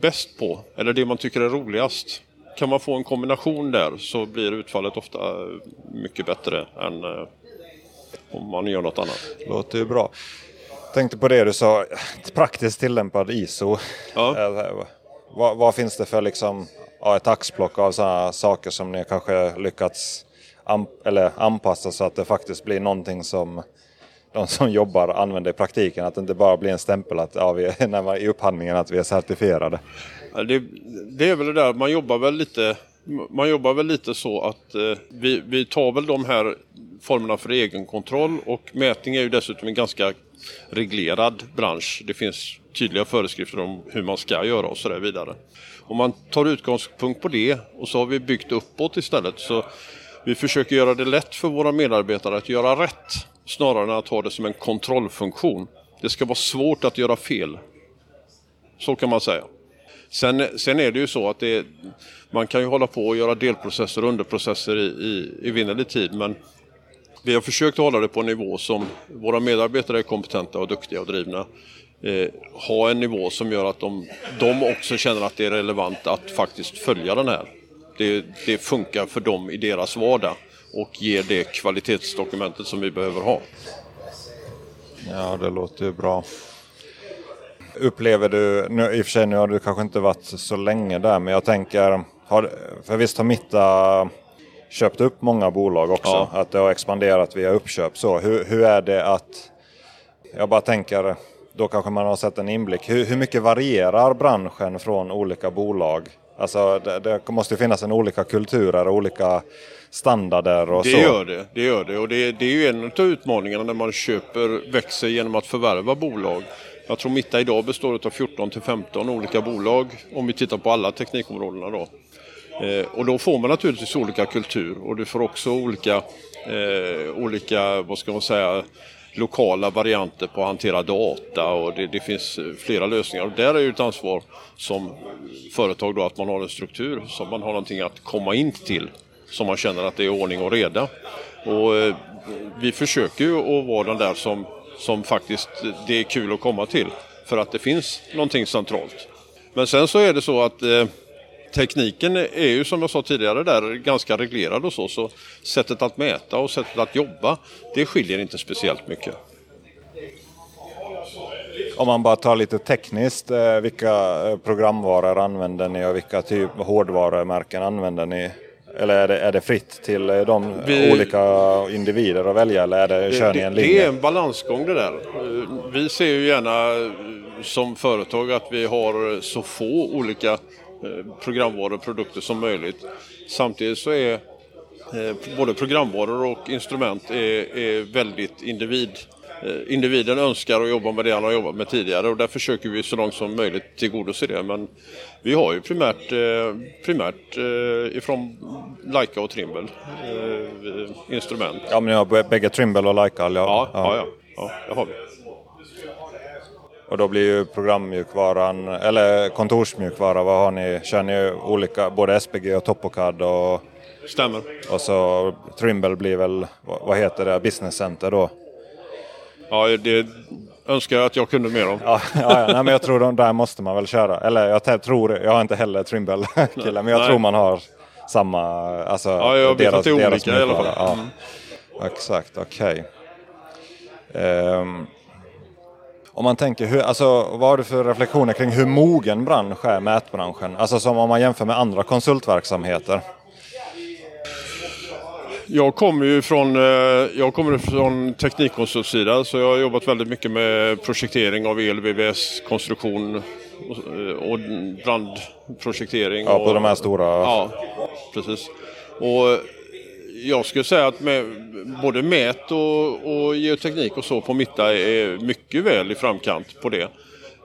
bäst på eller det man tycker är roligast. Kan man få en kombination där så blir utfallet ofta eh, mycket bättre än eh, om man gör något annat. Låter ju bra tänkte på det du sa, praktiskt tillämpad ISO. Ja. Vad, vad, finns det för liksom, ja, ett axplock av sådana saker som ni kanske lyckats an, eller anpassa så att det faktiskt blir någonting som de som jobbar använder i praktiken. Att det inte bara blir en stämpel att, ja, vi, när man, i upphandlingen att vi är certifierade. Ja, det, det, är väl det där, man jobbar väl lite man jobbar väl lite så att eh, vi, vi tar väl de här formerna för egenkontroll och mätning är ju dessutom en ganska reglerad bransch. Det finns tydliga föreskrifter om hur man ska göra och så där vidare. Om man tar utgångspunkt på det och så har vi byggt uppåt istället så vi försöker göra det lätt för våra medarbetare att göra rätt snarare än att ha det som en kontrollfunktion. Det ska vara svårt att göra fel. Så kan man säga. Sen, sen är det ju så att det, man kan ju hålla på och göra delprocesser och underprocesser i, i, i vinnerlig tid men vi har försökt hålla det på en nivå som våra medarbetare är kompetenta och duktiga och drivna. Eh, ha en nivå som gör att de, de också känner att det är relevant att faktiskt följa den här. Det, det funkar för dem i deras vardag och ger det kvalitetsdokumentet som vi behöver ha. Ja, det låter ju bra. Upplever du, nu, i och för sig nu har du kanske inte varit så länge där, men jag tänker, har, för visst har Mitta köpt upp många bolag också, ja. att det har expanderat via uppköp. Så hur, hur är det att, jag bara tänker, då kanske man har sett en inblick, hur, hur mycket varierar branschen från olika bolag? Alltså det, det måste finnas en olika kulturer och olika standarder och det så. Gör det, det gör det och det, det är ju en av utmaningarna när man köper, växer genom att förvärva bolag. Jag tror Mitta idag består av 14 till 15 olika bolag om vi tittar på alla teknikområdena då. Eh, och då får man naturligtvis olika kultur och du får också olika, eh, olika vad ska man säga, lokala varianter på att hantera data och det, det, finns eh, flera lösningar. Och där är ju ett ansvar som företag då att man har en struktur som man har någonting att komma in till som man känner att det är ordning och reda. Och eh, vi försöker ju att vara den där som, som faktiskt det är kul att komma till för att det finns någonting centralt. Men sen så är det så att eh, tekniken är ju som jag sa tidigare där ganska reglerad och så, så sättet att mäta och sättet att jobba det skiljer inte speciellt mycket. Om man bara tar lite tekniskt, eh, vilka eh, programvaror använder ni och vilka typ hårdvarumärken använder ni? Eller är det, är det fritt till eh, de vi, olika individer att välja eller är det, kör ni en linje? Det är en balansgång det där. Vi ser ju gärna som företag att vi har så få olika programvaror och produkter som möjligt. Samtidigt så är eh, både programvaror och instrument är, är väldigt individ eh, individen önskar att jobba med det han har jobbat med tidigare och där försöker vi så långt som möjligt tillgodose det. Men vi har ju primärt, primärt ifrån Leica och Trimble instrument. Ja men ni har bägge Trimble och Leica? Ja, ja, ja, ja, ja, det har vi. Och då blir ju programmjukvaran, eller kontorsmjukvara, vad har ni? Kör ni olika, både SPG och Topocad och... Stämmer. Och så Trimble blir väl, vad heter det, Business Center då? Ja, det önskar jag att jag kunde mer om. ja, ja, nej, men jag tror de där måste man väl köra. Eller jag tror, jag har inte heller Trimble (laughs) kille, men jag nej. tror man har samma, alltså ja, jag vet att det är olika i alla fall. Ja. Mm. Exakt, okej. Okay. Um, ehm, om man tänker, hur, alltså, vad har du för reflektioner kring hur mogen bransch är mätbranschen? Alltså som om man jämför med andra konsultverksamheter. Jag kommer ju från, eh, jag kommer från teknikkonsultsidan så jag har jobbat väldigt mycket med projektering av el, VVS, konstruktion och brandprojektering. Ja, på och, de här stora. Ja, precis. Och jag skulle säga att med, både mät och, och, geoteknik och så på Mitta är mycket väl i framkant på det.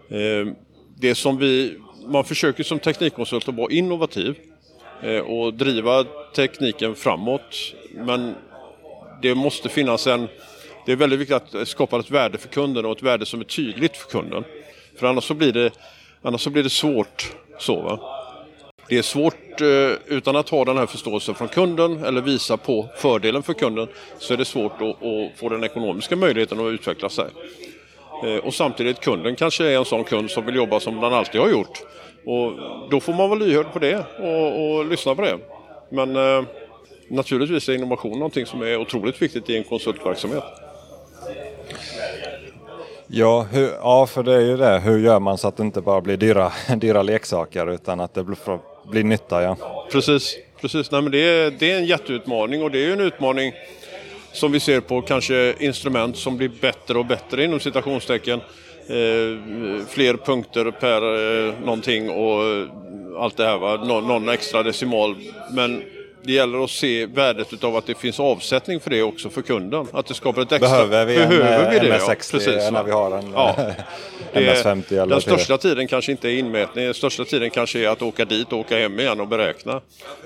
Eh, det som vi, man försöker som teknikkonsult att vara innovativ eh, och driva tekniken framåt. Men det måste finnas en, det är väldigt viktigt att skapa ett värde för kunden och ett värde som är tydligt för kunden. För annars så blir det, annars så blir det svårt. Så, va? Det är svårt, eh, utan att ha den här förståelsen från kunden eller visa på fördelen för kunden, så är det svårt att, få den ekonomiska möjligheten att utveckla sig. Eh, och samtidigt kunden kanske är en sån kund som vill jobba som den alltid har gjort. Och då får man vara lyhörd på det och, och lyssna på det. Men eh, naturligtvis är innovation någonting som är otroligt viktigt i en konsultverksamhet. Ja, hur, ja, för det är ju det. Hur gör man så att det inte bara blir dyra, (laughs) dyra leksaker utan att det blir nytta. Ja. Precis, precis. Nej, men det, är, det är en jätteutmaning och det är ju en utmaning som vi ser på kanske instrument som blir bättre och bättre inom citationstecken. Eh, fler punkter per eh, någonting och allt det här. Va? Nå, någon extra decimal. Men det gäller att se värdet av att det finns avsättning för det också för kunden. Att det skapar ett extra... Behöver vi en Behöver vi det, MS60 ja. Precis, när vi har en Ja. (laughs) Är- MS50? Eller den största tiden kanske inte är inmätning, den största tiden kanske är att åka dit och åka hem igen och beräkna.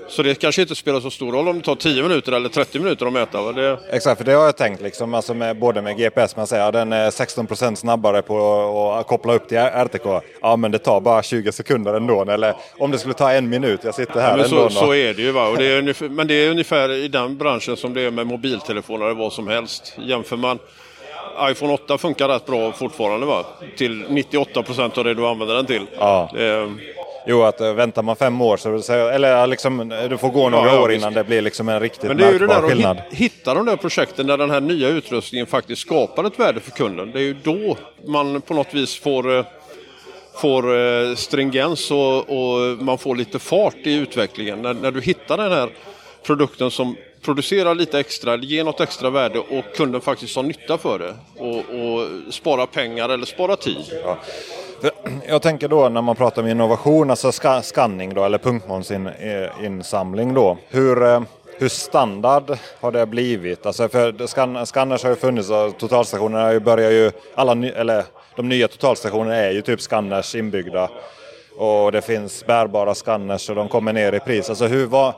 Så det kanske inte spelar så stor roll om det tar 10 minuter eller 30 minuter att mäta. Det, Exakt, för det har jag tänkt liksom, alltså med, både med GPS, man säger att den är 16% snabbare på att koppla upp till RTK. Ja, men det tar bara 20 sekunder ändå. Eller om det skulle ta en minut, jag sitter här men ändå. så, så är det ju. Va? Och det är ungefär, men det är ungefär i den branschen som det är med mobiltelefoner eller vad som helst. Jämför man iPhone 8 funkar rätt bra fortfarande va? Till 98 procent av det du använder den till. Ja. Det, Jo, att eh, väntar man fem år så, eller liksom, du får gå några Ja, år innan det blir liksom en riktigt Men det är ju det där att skillnad. hit- hitta de där projekten där den här nya utrustningen faktiskt skapar ett värde för kunden. Det är ju då man på något vis får, eh, får eh, stringens och, och man får lite fart i utvecklingen. När, när du hittar den här produkten som producerar lite extra, ger något extra värde och kunden faktiskt har nytta för det. Och, och spara pengar eller spara tid. Ja. (clears throat) Jag tänker då när man pratar om innovation, alltså skanning scanning då, eller punktmålsinsamling då. Hur, eh, hur standard har det blivit? Alltså för scanners har ju funnits och totalstationerna har ju börjar ju, alla ny, eller de nya totalstationerna är ju typ scanners inbyggda. Och det finns bärbara scanners och de kommer ner i pris. Alltså hur, var,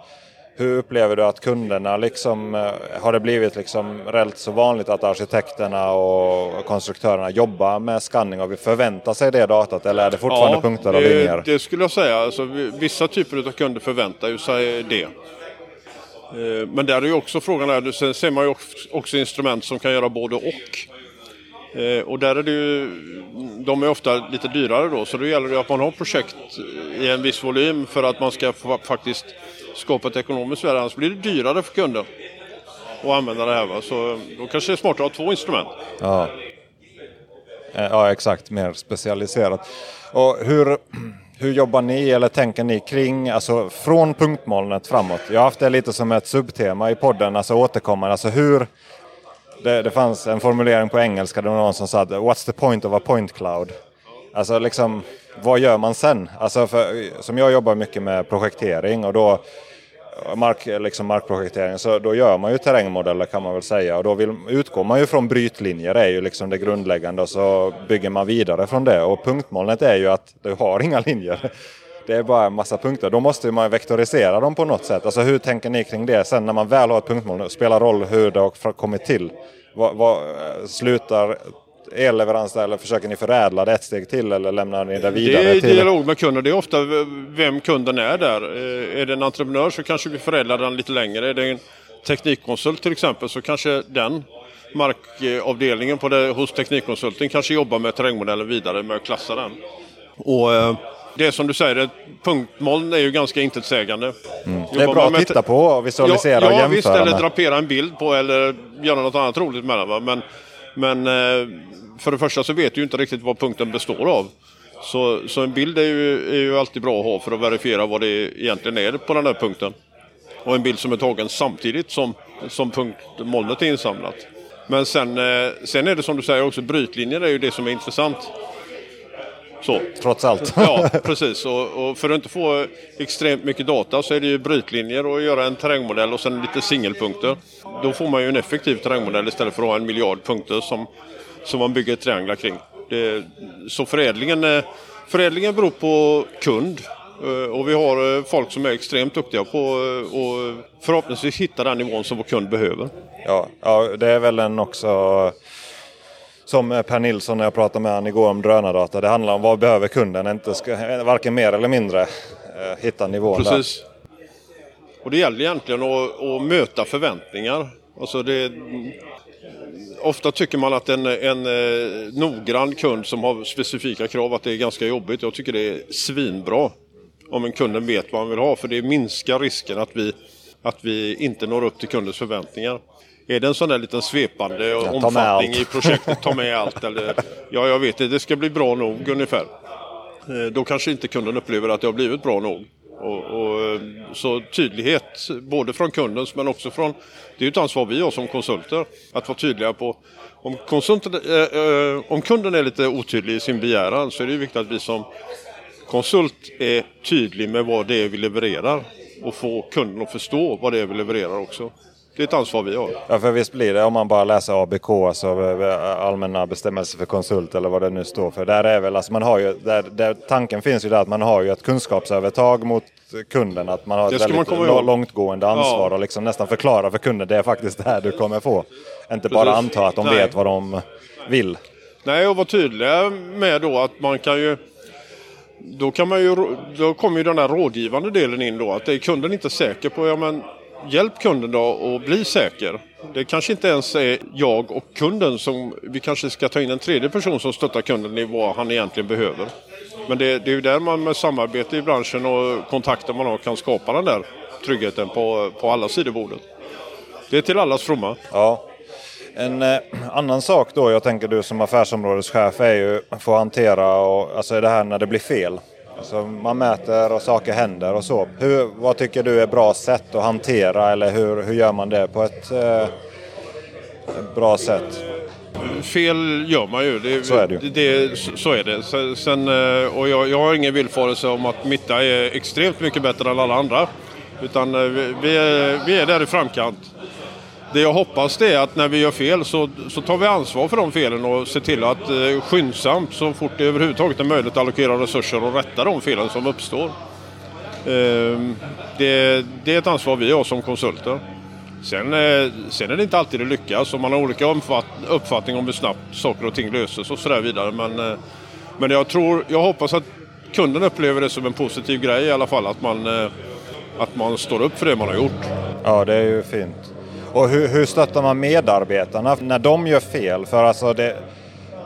hur upplever du att kunderna liksom, eh, har det blivit liksom rätt så vanligt att arkitekterna och konstruktörerna jobbar med scanning och vi förväntar sig det datat eller är det fortfarande punkter och linjer? det skulle jag säga. Alltså, vi- vissa typer av kunder förväntar sig det. Eh, Men där är ju också frågan, sen ser man ju också instrument som kan göra både och. Eh, Och där är det ju, de är ofta lite dyrare då, så då gäller det att man har projekt i en viss volym för att man ska få faktiskt skapa ett ekonomiskt värde, annars blir det dyrare för kunden att använda det här. Va? Så då kanske det är smartare att ha två instrument. Ja. Eh, ja, exakt. Mer specialiserat. Och hur, hur jobbar ni eller tänker ni kring, alltså från punktmolnet framåt? Jag har haft det lite som ett subtema i podden, alltså återkommande. Alltså hur, det, det fanns en formulering på engelska, det var någon som sa att What's the point of a point cloud? Alltså liksom, vad gör man sen? Alltså för, som jag jobbar mycket med projektering och då mark, liksom markprojektering så då gör man ju terrängmodeller kan man väl säga och då vill, utgår man ju från brytlinjer det är ju liksom det grundläggande och så bygger man vidare från det och punktmolnet är ju att du har inga linjer. Det är bara en massa punkter. Då måste man vektorisera dem på något sätt. Alltså hur tänker ni kring det sen när man väl har ett punktmoln? Spelar roll hur det har kommit till? Vad, vad, slutar elleverans där eller försöker ni förädla det ett steg till eller lämnar ni det vidare Det är till? dialog med kunden. Det är ofta vem kunden är där. Eh, Är det en entreprenör så kanske vi förädlar den lite längre. Är det en teknikkonsult till exempel så kanske den markavdelningen på det, hos Teknikkonsulten kanske jobbar med terrängmodellen vidare med att klassa den. Och eh, det är som du säger, ett punktmoln är ju ganska intetsägande. Mm. Det är bra att titta på och visualisera ja, och ja, jämföra visst, eller med. drapera en bild på eller göra något annat roligt med den. Va? Men, men eh, för det första så vet du ju inte riktigt vad punkten består av. Så, så en bild är ju, är ju alltid bra att ha för att verifiera vad det egentligen är på den här punkten. Och en bild som är tagen samtidigt som, som punktmolnet är insamlat. Men sen, eh, sen är det som du säger också, brytlinjer är ju det som är intressant. Så. Trots allt. (laughs) Ja, precis. Och, och för att inte få extremt mycket data så är det ju brytlinjer och göra en terrängmodell och sen lite singelpunkter. Då får man ju en effektiv terrängmodell istället för att ha en miljard punkter som, som man bygger trianglar kring. Det, så förädlingen, eh, förädlingen beror på kund. Eh, Och vi har eh, folk som är extremt duktiga på och förhoppningsvis hitta den nivån som vår kund behöver. Ja, ja, det är väl en också som eh, Per Nilsson när jag pratade med honom igår om drönardata. Det handlar om vad behöver kunden, inte ska, eh, varken mer eller mindre. Eh, hitta nivån Precis. Och det gäller egentligen att, att möta förväntningar. Alltså det, ofta tycker man att en, en eh, noggrann kund som har specifika krav att det är ganska jobbigt. Jag tycker det är svinbra om en kunden vet vad han vill ha för det minskar risken att vi, att vi inte når upp till kundens förväntningar. Är det en sån där liten svepande omfattning i projektet, ta med (laughs) allt eller ja, jag vet det, det ska bli bra nog ungefär. Eh, Då kanske inte kunden upplever att det har blivit bra nog. Och, och, eh, så tydlighet, både från kundens men också från... Det är ju ett ansvar vi har som konsulter, att vara tydliga på... Om, konsulten, eh, eh, om kunden är lite otydlig i sin begäran så är det ju viktigt att vi som konsult är tydlig med vad det är vi levererar. och få kunden att förstå vad det är vi levererar också. Det är ett ansvar vi har. Ja, för visst blir det om man bara läser ABK, alltså eh, allmänna bestämmelser för konsult eller vad det nu står för. Där är väl, alltså man har ju, där, där, tanken finns ju där att man har ju ett kunskapsövertag mot kunden. Att man har ett väldigt långtgående ansvar ja. och liksom nästan förklara för kunden det är faktiskt det här du kommer få. Inte bara anta att de Nej. vet vad de vill. Nej, och vara tydliga med då att man kan ju då, kan man ju, då kommer ju den här rådgivande delen in då. Att det är kunden inte säker på, ja men hjälp kunden då att bli säker. Det kanske inte ens är jag och kunden som, vi kanske ska ta in en tredje person som stöttar kunden i vad han egentligen behöver. Men det, det är ju där man med samarbete i branschen och kontakter man har kan skapa den där tryggheten på, på alla sidor bordet. Det är till allas fromma. Ja. En eh, annan sak då, jag tänker du som affärsområdeschef, är ju att få hantera och, alltså det här när det blir fel. Alltså man mäter och saker händer och så. Hur, vad tycker du är bra sätt att hantera eller hur, hur gör man det på ett eh, bra sätt? Fel gör man ju. Det, så är det, det Så är det. Sen, eh, och jag, jag har ingen villfarelse om att Mitta är extremt mycket bättre än alla andra. Utan eh, vi är, vi är där i framkant. Det jag hoppas det är att när vi gör fel så, så tar vi ansvar för de felen och ser till att eh, skyndsamt så fort det överhuvudtaget är möjligt allokera resurser och rätta de felen som uppstår. Eh, det, det, är ett ansvar vi har som konsulter. Sen, eh, sen är det inte alltid det lyckas och man har olika uppfattning om hur snabbt saker och ting löses och sådär vidare. Men, eh, men jag, tror, jag hoppas att kunden upplever det som en positiv grej i alla fall. Att man, eh, att man står upp för det man har gjort. Ja, det är ju fint. Och hur, hur stöttar man medarbetarna när de gör fel? För alltså det,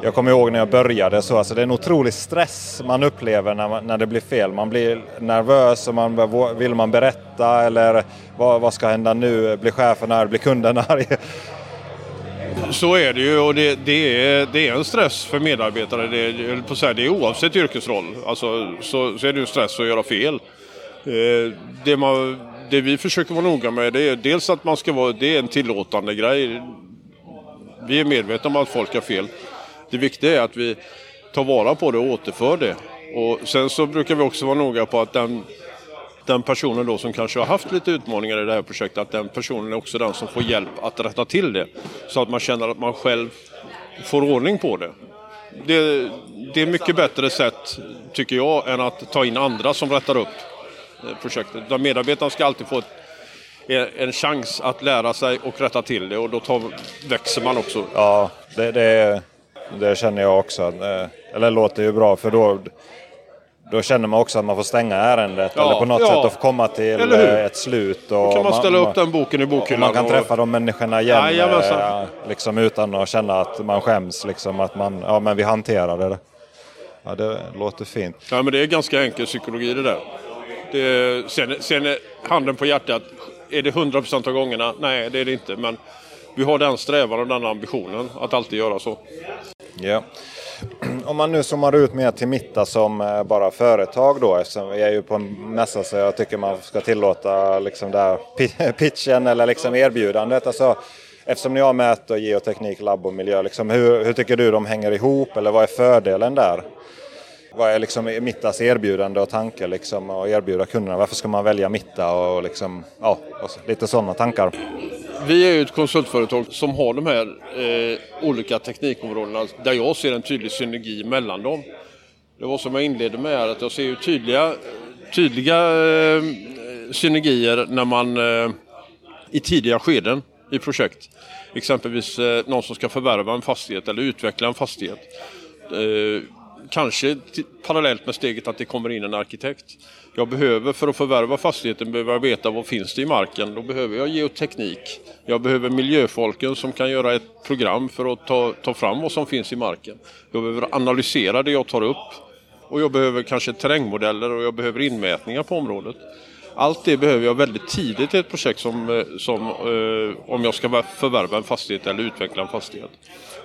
jag kommer ihåg när jag började så, alltså det är en otrolig stress man upplever när, man, när det blir fel. Man blir nervös och man vill man berätta eller vad, vad ska hända nu? Blir chefen arg? Blir kunden arg? (laughs) Så är det ju och det, det, är, det är en stress för medarbetare. Det, på så här, det är oavsett yrkesroll. Alltså, så, så är det ju stress att göra fel. Eh, det man det vi försöker vara noga med det är dels att man ska vara, det är en tillåtande grej. Vi är medvetna om att folk har fel. Det viktiga är att vi tar vara på det och återför det. Och sen så brukar vi också vara noga på att den, den personen då som kanske har haft lite utmaningar i det här projektet, att den personen är också den som får hjälp att rätta till det. Så att man känner att man själv får ordning på det. Det, det är mycket bättre sätt, tycker jag, än att ta in andra som rättar upp projektet. Utan medarbetarna ska alltid få ett, en chans att lära sig och rätta till det och då tar, växer man också. Ja, det, det, det känner jag också. Eh, eller det låter ju bra för då, då känner man också att man får stänga ärendet ja, eller på något ja. sätt att komma till eh, ett slut. Och då kan man ställa man, upp den boken i bokhyllan. Man kan och... träffa de människorna igen ja, liksom, utan att känna att man skäms. Liksom, att man, ja, men vi hanterade det. Ja, det låter fint. Ja, men det är ganska enkel psykologi det där. Det, eh, sen, sen handen på hjärtat, är det 100% av gångerna? Nej, det är det inte. Men vi har den strävan och den ambitionen att alltid göra så. Ja. (clears throat) Om man nu zoomar ut mer till Mitta som eh, bara företag då, eftersom vi är ju på en mässa så jag tycker man ska tillåta liksom där (laughs) pitchen eller liksom erbjudandet. Alltså, eftersom ni har mät och geoteknik, labb och miljö, liksom, hur, hur tycker du de hänger ihop eller vad är fördelen där? Vad är liksom Mittas erbjudande och tanke liksom att erbjuda kunderna? Varför ska man välja Mitta och liksom, ja, och lite sådana tankar. Vi är ju ett konsultföretag som har de här eh, olika teknikområdena där jag ser en tydlig synergi mellan dem. Det var som jag inledde med här, att jag ser ju tydliga, tydliga eh, synergier när man eh, i tidiga skeden i projekt. Exempelvis eh, någon som ska förvärva en fastighet eller utveckla en fastighet. Eh, Kanske parallellt med steget att det kommer in en arkitekt. Jag behöver för att förvärva fastigheten behöver jag veta vad finns det i marken. Då behöver jag geoteknik. Jag behöver miljöfolken som kan göra ett program för att ta, ta fram vad som finns i marken. Jag behöver analysera det jag tar upp. Och jag behöver kanske terrängmodeller och jag behöver inmätningar på området. Allt det behöver jag väldigt tidigt i ett projekt som, eh, som eh, om jag ska förvärva en fastighet eller utveckla en fastighet.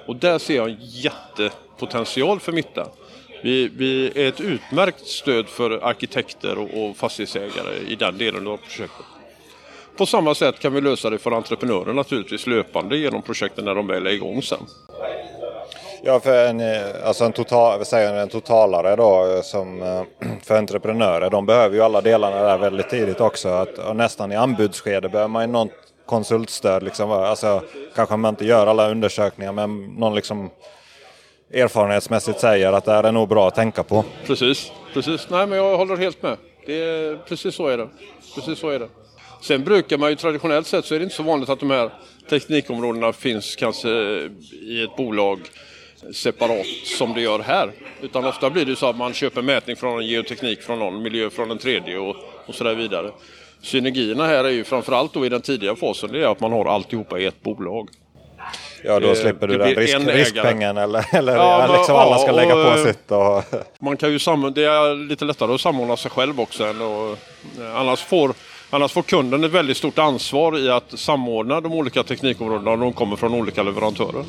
Och där ser jag en jättepotential för Mitta. Vi, vi är ett utmärkt stöd för arkitekter och, och fastighetsägare i den delen av projektet. På samma sätt kan vi lösa det för entreprenörer naturligtvis löpande genom projekten när de väl är igång sen. Ja, för en, eh, alltså en, total, säger en totalare då eh, som eh, (clears throat) för entreprenörer. De behöver ju alla delarna där väldigt tidigt också. Att, nästan i anbudsskede behöver man ju något konsultstöd. Liksom. Alltså, kanske man inte gör alla undersökningar men någon liksom erfarenhetsmässigt säger att det här är nog bra att tänka på. Precis, precis. Nej men jag håller helt med. Det är, precis så är det. Precis så är det. Sen brukar man ju traditionellt sett så är det inte så vanligt att de här teknikområdena finns kanske i ett bolag separat som det gör här. Utan ofta blir det så att man köper mätning från en geoteknik från någon, miljö från en tredje och, och så där vidare. Synergierna här är ju framförallt då i den tidiga fasen, det är att man har alltihopa i ett bolag. Ja, då eh, slipper du den risk, riskpengen eller, eller ja, men, liksom alla ska lägga på eh, sitt. Och... Man kan ju samma, det är lite lättare att samordna sig själv också. Än och, eh, annars får Annars får kunden ett väldigt stort ansvar i att samordna de olika teknikområdena om de kommer från olika leverantörer.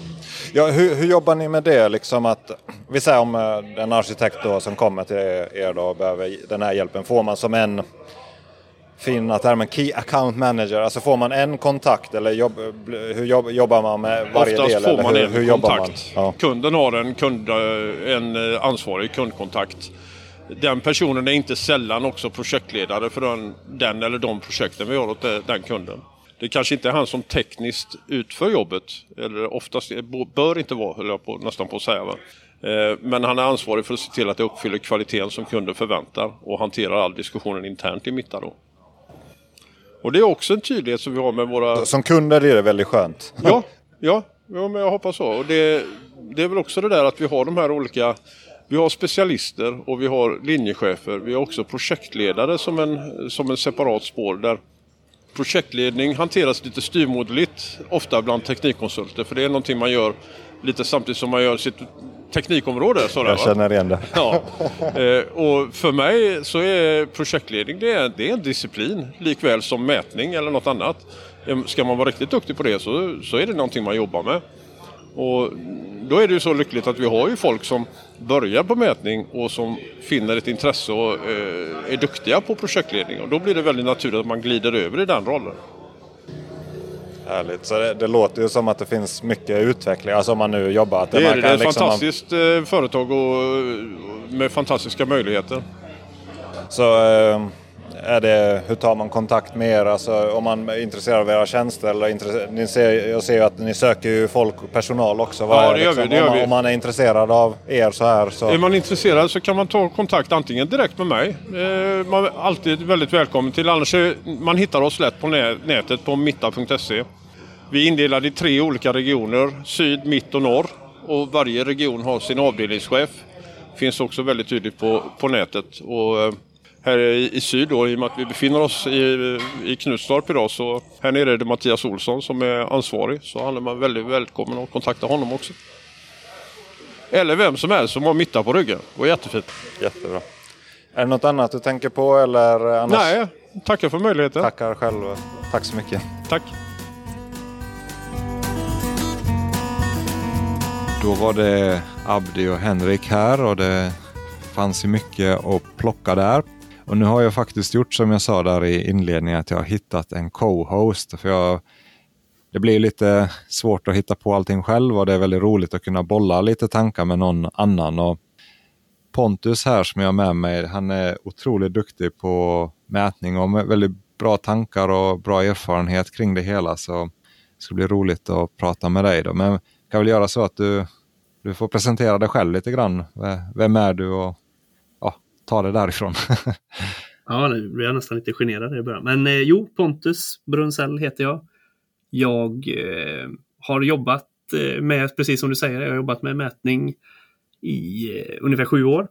Ja, hur, hur jobbar ni med det? Liksom att, vi säger om en arkitekt då som kommer till er då och behöver den här hjälpen. Får man som en fina termen Key Account Manager. Alltså får man en kontakt eller jobb, hur jobb, jobbar man med varje Oftast del? Oftast får man hur, en hur kontakt. Ja. Kunden har en, kund, en eh, ansvarig kundkontakt. Den personen är inte sällan också projektledare för den, den eller de projekten vi har åt den kunden. Det kanske inte är han som tekniskt utför jobbet, eller oftast bör inte vara, höll jag på, nästan på att säga. Va? Eh, men han är ansvarig för att se till att det uppfyller kvaliteten som kunden förväntar och hanterar all diskussionen internt i Mitta. Då. Och det är också en tydlighet som vi har med våra... Som kunder är det väldigt skönt. Ja, ja, ja men jag hoppas så. Och det, det är väl också det där att vi har de här olika... Vi har specialister och vi har linjechefer. Vi har också projektledare som en, som en separat spår där projektledning hanteras lite styrmoderligt ofta bland teknikkonsulter för det är någonting man gör lite samtidigt som man gör sitt teknikområde. Sådär, jag känner igen det. Ja. Eh, och för mig så är projektledning det är, det är en disciplin likväl som mätning eller något annat. Ska man vara riktigt duktig på det så, så är det någonting man jobbar med. Och då är det ju så lyckligt att vi har ju folk som börjar på mätning och som finner ett intresse och eh, är duktiga på projektledning. Och då blir det väldigt naturligt att man glider över i den rollen. Härligt. Så det, det, låter ju som att det finns mycket utveckling, alltså om man nu jobbar. Att det, det är, det är ett liksom fantastiskt man... Eh, företag och, med fantastiska möjligheter. Så eh, är det, hur tar man kontakt med er? Alltså, om man är intresserad av era tjänster? Eller ni ser, jag ser ju att ni söker ju folk personal också. Vad ja, det gör liksom, vi. Det gör om, man, vi. om man är intresserad av er så här. Så... Är man intresserad så kan man ta kontakt antingen direkt med mig. Eh, man är alltid väldigt välkommen till. Annars är, man hittar oss lätt på nätet på mitta.se. Vi är indelade i tre olika regioner, syd, mitt och norr. Och varje region har sin avdelningschef. Finns också väldigt tydligt på, på nätet. Och eh, här i, syd då, i och med att vi befinner oss i, i Knutstorp idag så här nere är det Mattias Olsson som är ansvarig. Så han är man väldigt välkommen att kontakta honom också. Eller vem som helst som har mitta på ryggen. Det var jättefint. Jättebra. Är det något annat du tänker på eller? Annars? Nej, tackar för möjligheten. Tackar själv. Tack så mycket. Tack. Då var det Abdi och Henrik här och det fanns ju mycket att plocka där. Och nu har jag faktiskt gjort som jag sa där i inledningen att jag har hittat en co-host. För jag, det blir lite svårt att hitta på allting själv och det är väldigt roligt att kunna bolla lite tankar med någon annan. Och Pontus här som jag har med mig, han är otroligt duktig på mätning och med väldigt bra tankar och bra erfarenhet kring det hela. Så det ska bli roligt att prata med dig. Då. Men kan väl göra så att du, du får presentera dig själv lite grann. Vem är du och ta det därifrån. (laughs) ja, nu blir jag nästan lite generad i början. Men eh, jo, Pontus Brunsell heter jag. Jag eh, har jobbat eh, med, precis som du säger, jag har jobbat med mätning i eh, ungefär sju år.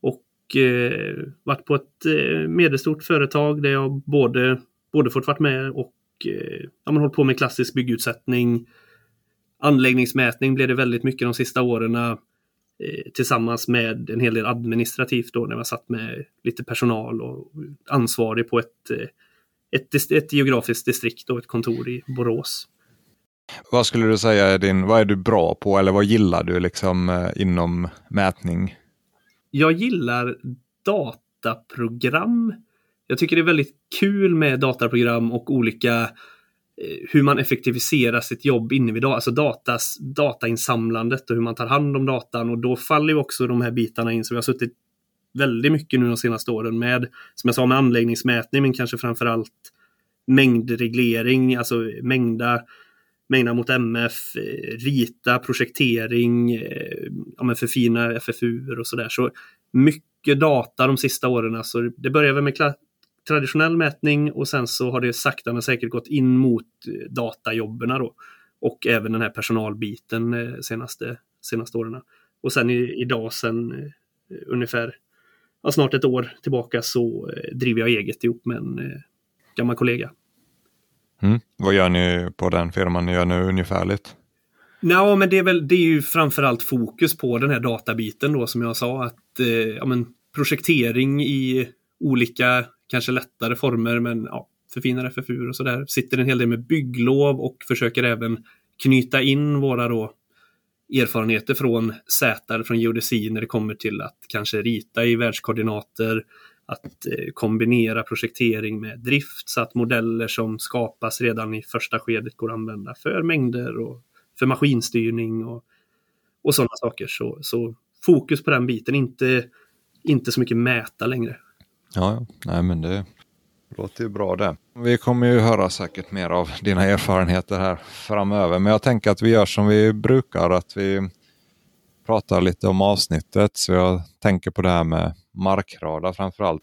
Och eh, varit på ett eh, medelstort företag där jag både, både fått varit med och eh, ja, man hållit på med klassisk byggutsättning, Anläggningsmätning blev det väldigt mycket de sista åren eh, tillsammans med en hel del administrativt då när man satt med lite personal och ansvarig på ett, eh, ett, ett geografiskt distrikt och ett kontor i Borås. Vad skulle du säga är din, vad är du bra på eller vad gillar du liksom eh, inom mätning? Jag gillar dataprogram. Jag tycker det är väldigt kul med dataprogram och olika eh, Eh, hur man effektiviserar sitt jobb inne alltså datas, datainsamlandet och hur man tar hand om datan och då faller ju också de här bitarna in Så vi har suttit väldigt mycket nu de senaste åren med, som jag sa, med anläggningsmätning men kanske framförallt mängdreglering, alltså mängda mängda mot MF, eh, rita, projektering, eh, ja, men förfina FFU och sådär. Så mycket data de sista åren. Så det börjar väl med traditionell mätning och sen så har det sakta men säkert gått in mot eh, datajobben då. Och även den här personalbiten senaste, senaste åren. Och sen i, idag, sen ungefär ja, snart ett år tillbaka så driver jag eget ihop med en gammal kollega. Mm. Vad gör ni på den firman ni gör nu ungefärligt? Ja, men det är, väl, det är ju framförallt fokus på den här databiten då som jag sa. att eh, ja, men Projektering i olika, kanske lättare former, men ja, förfinar FFU och sådär. Sitter en hel del med bygglov och försöker även knyta in våra då erfarenheter från Z eller från geodesi när det kommer till att kanske rita i världskoordinater, att eh, kombinera projektering med drift så att modeller som skapas redan i första skedet går att använda för mängder och för maskinstyrning och, och sådana saker. Så, så fokus på den biten, inte, inte så mycket mäta längre. Ja, nej men det låter ju bra det. Vi kommer ju höra säkert mer av dina erfarenheter här framöver, men jag tänker att vi gör som vi brukar, att vi pratar lite om avsnittet. Så jag tänker på det här med markradar framförallt.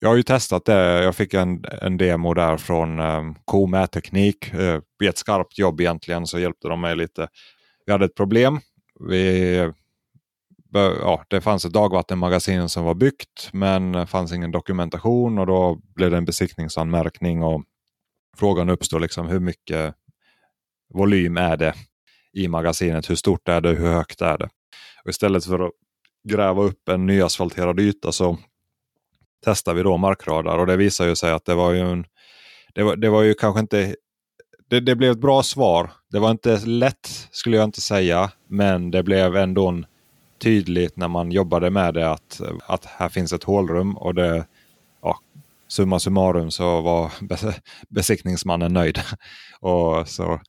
Jag har ju testat det. Jag fick en, en demo där från eh, um, K-mätteknik. Uh, eh, I ett skarpt jobb egentligen så hjälpte de mig lite. Vi hade ett problem. Vi, ja, det fanns ett dagvattenmagasin som var byggt men det fanns ingen dokumentation och då blev det en besiktningsanmärkning. och Frågan uppstår liksom hur mycket volym är det i magasinet? Hur stort är det? Hur högt är det? Och istället för att gräva upp en nyasfalterad yta så testar vi då markradar och det visar ju sig att det var ju en, det var, det var ju kanske inte det, det, blev ett bra svar. Det var inte lätt skulle jag inte säga, men det blev ändå en tydligt när man jobbade med det att, att här finns ett hålrum och det, ja, summa summarum så var besiktningsmannen nöjd. (laughs) och så,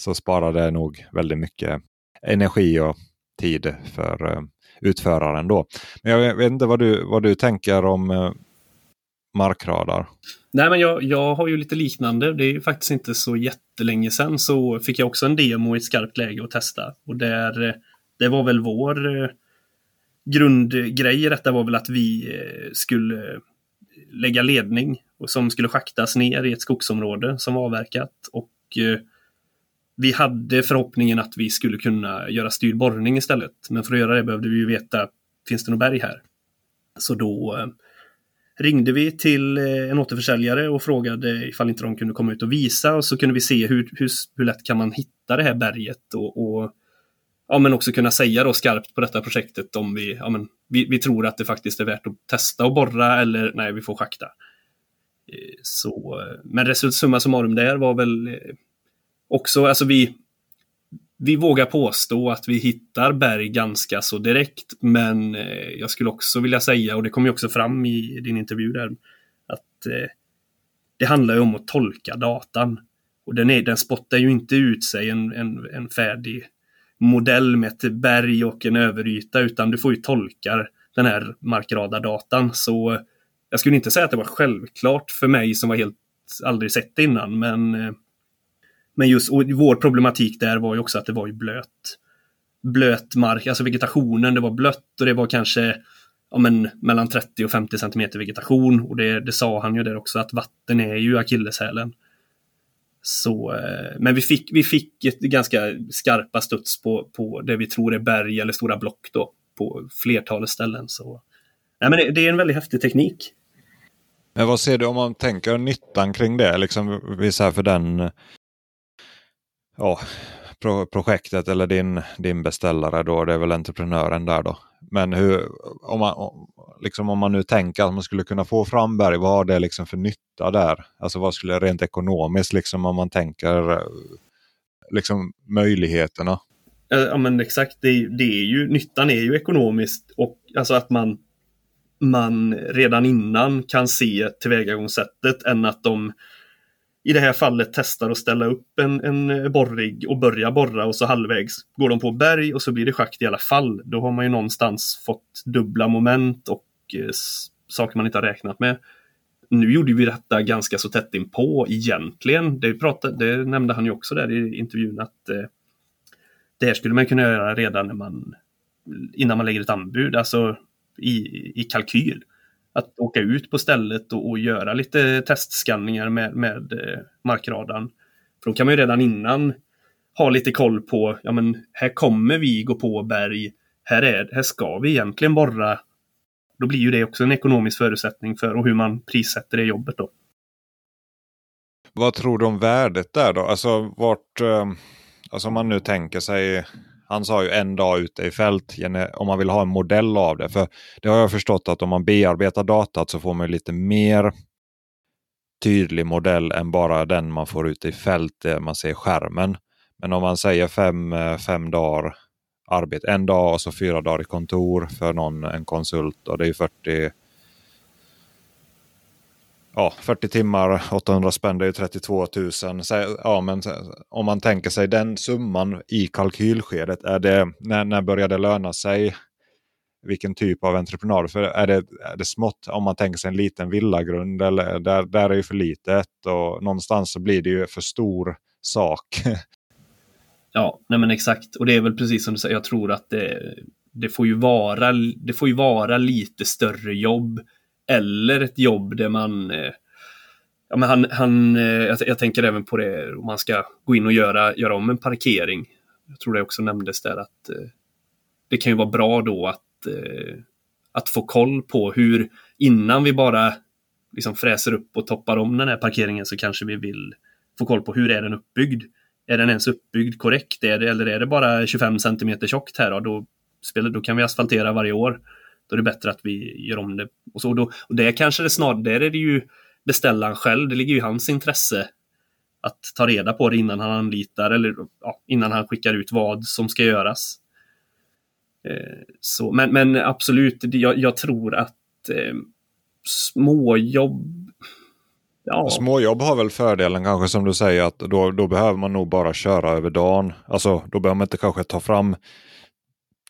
så sparade det nog väldigt mycket energi och tid för eh, utföraren. Då. Men jag vet inte vad du, vad du tänker om eh, markradar? Nej, men jag, jag har ju lite liknande. Det är faktiskt inte så jättelänge sedan så fick jag också en demo i ett skarpt läge att testa. Och där, eh, det var väl vår eh, grundgrej i detta var väl att vi eh, skulle eh, lägga ledning som skulle schaktas ner i ett skogsområde som var avverkat. Och vi hade förhoppningen att vi skulle kunna göra styrd borrning istället. Men för att göra det behövde vi ju veta, finns det något berg här? Så då ringde vi till en återförsäljare och frågade ifall inte de kunde komma ut och visa och så kunde vi se hur, hur, hur lätt kan man hitta det här berget och, och ja, men också kunna säga då skarpt på detta projektet om vi, ja, men vi, vi tror att det faktiskt är värt att testa och borra eller nej, vi får schakta. Eh, så, eh, men summa summarum där var väl eh, också, alltså vi, vi vågar påstå att vi hittar berg ganska så direkt, men jag skulle också vilja säga, och det kom ju också fram i din intervju där, att det handlar ju om att tolka datan. Och den, är, den spottar ju inte ut sig en, en, en färdig modell med ett berg och en överyta, utan du får ju tolka den här markradardatan. Så jag skulle inte säga att det var självklart för mig som var helt aldrig sett det innan, men eh, men just och vår problematik där var ju också att det var ju blöt. Blöt mark, alltså vegetationen, det var blött och det var kanske ja, men, mellan 30 och 50 centimeter vegetation. Och det, det sa han ju där också att vatten är ju akilleshälen. Så, eh, men vi fick, vi fick ett ganska skarpa studs på, på det vi tror är berg eller stora block då, på flertalet ställen. Så, nej, men det, det är en väldigt häftig teknik. Men vad ser du om man tänker nyttan kring det? Liksom, för den ja, projektet eller din, din beställare då, det är väl entreprenören där då. Men hur, om, man, liksom om man nu tänker att man skulle kunna få fram berg, vad har det liksom för nytta där? Alltså vad skulle rent ekonomiskt, liksom om man tänker eh, liksom möjligheterna? Eh, ja men exakt, det, det är ju, nyttan är ju ekonomiskt och alltså att man, man redan innan kan se tillvägagångssättet än att de i det här fallet testar att ställa upp en, en eh, borrig och börja borra och så halvvägs går de på berg och så blir det schakt i alla fall. Då har man ju någonstans fått dubbla moment och eh, saker man inte har räknat med. Nu gjorde vi detta ganska så tätt inpå egentligen. Det, pratade, det nämnde han ju också där i intervjun att eh, det här skulle man kunna göra redan när man, innan man lägger ett anbud, alltså i, i kalkyl att åka ut på stället och, och göra lite testskanningar med, med eh, markradarn. För då kan man ju redan innan ha lite koll på, ja men här kommer vi gå på berg, här, är, här ska vi egentligen borra. Då blir ju det också en ekonomisk förutsättning för och hur man prissätter det jobbet då. Vad tror du om värdet där då? Alltså vart, eh, alltså om man nu tänker sig han sa ju en dag ute i fält om man vill ha en modell av det. För det har jag förstått att om man bearbetar datat så får man lite mer tydlig modell än bara den man får ute i fält, där man ser skärmen. Men om man säger fem, eh, fem dagar arbete, en dag och så fyra dagar i kontor för någon, en konsult och det är 40 ja, 40 timmar, 800 spänn, det är 32 000. Så, ja, men om man tänker sig den summan i kalkylskedet, är det, när, när börjar det löna sig? Vilken typ av entreprenad? För är det, är det smått, om man tänker sig en liten villagrund, eller, där, där är det för litet och någonstans så blir det ju för stor sak. (laughs) Ja, nej men exakt. Och det är väl precis som du säger, jag tror att det, det, får, ju vara, det får ju vara lite större jobb eller ett jobb där man eh, Ja, men han, han, eh, jag, jag, tänker även på det om man ska gå in och göra, göra om en parkering. Jag tror det också nämndes där att eh, det kan ju vara bra då att, eh, att få koll på hur, innan vi bara liksom fräser upp och toppar om den här parkeringen så kanske vi vill få koll på hur är den uppbyggd. Är den ens uppbyggd korrekt? Är det, eller är det bara 25 cm tjockt här? Då, då, då kan vi asfaltera varje år. Då är det bättre att vi gör om det. Och, så, och, då, och det kanske det snarare, där är det ju beställaren själv, det ligger ju i hans intresse att ta reda på det innan han anlitar eller ja, innan han skickar ut vad som ska göras. Eh, så, men, men absolut, jag, jag tror att eh, småjobb Ja. Småjobb har väl fördelen kanske som du säger att då, då behöver man nog bara köra över dagen. Alltså då behöver man inte kanske ta fram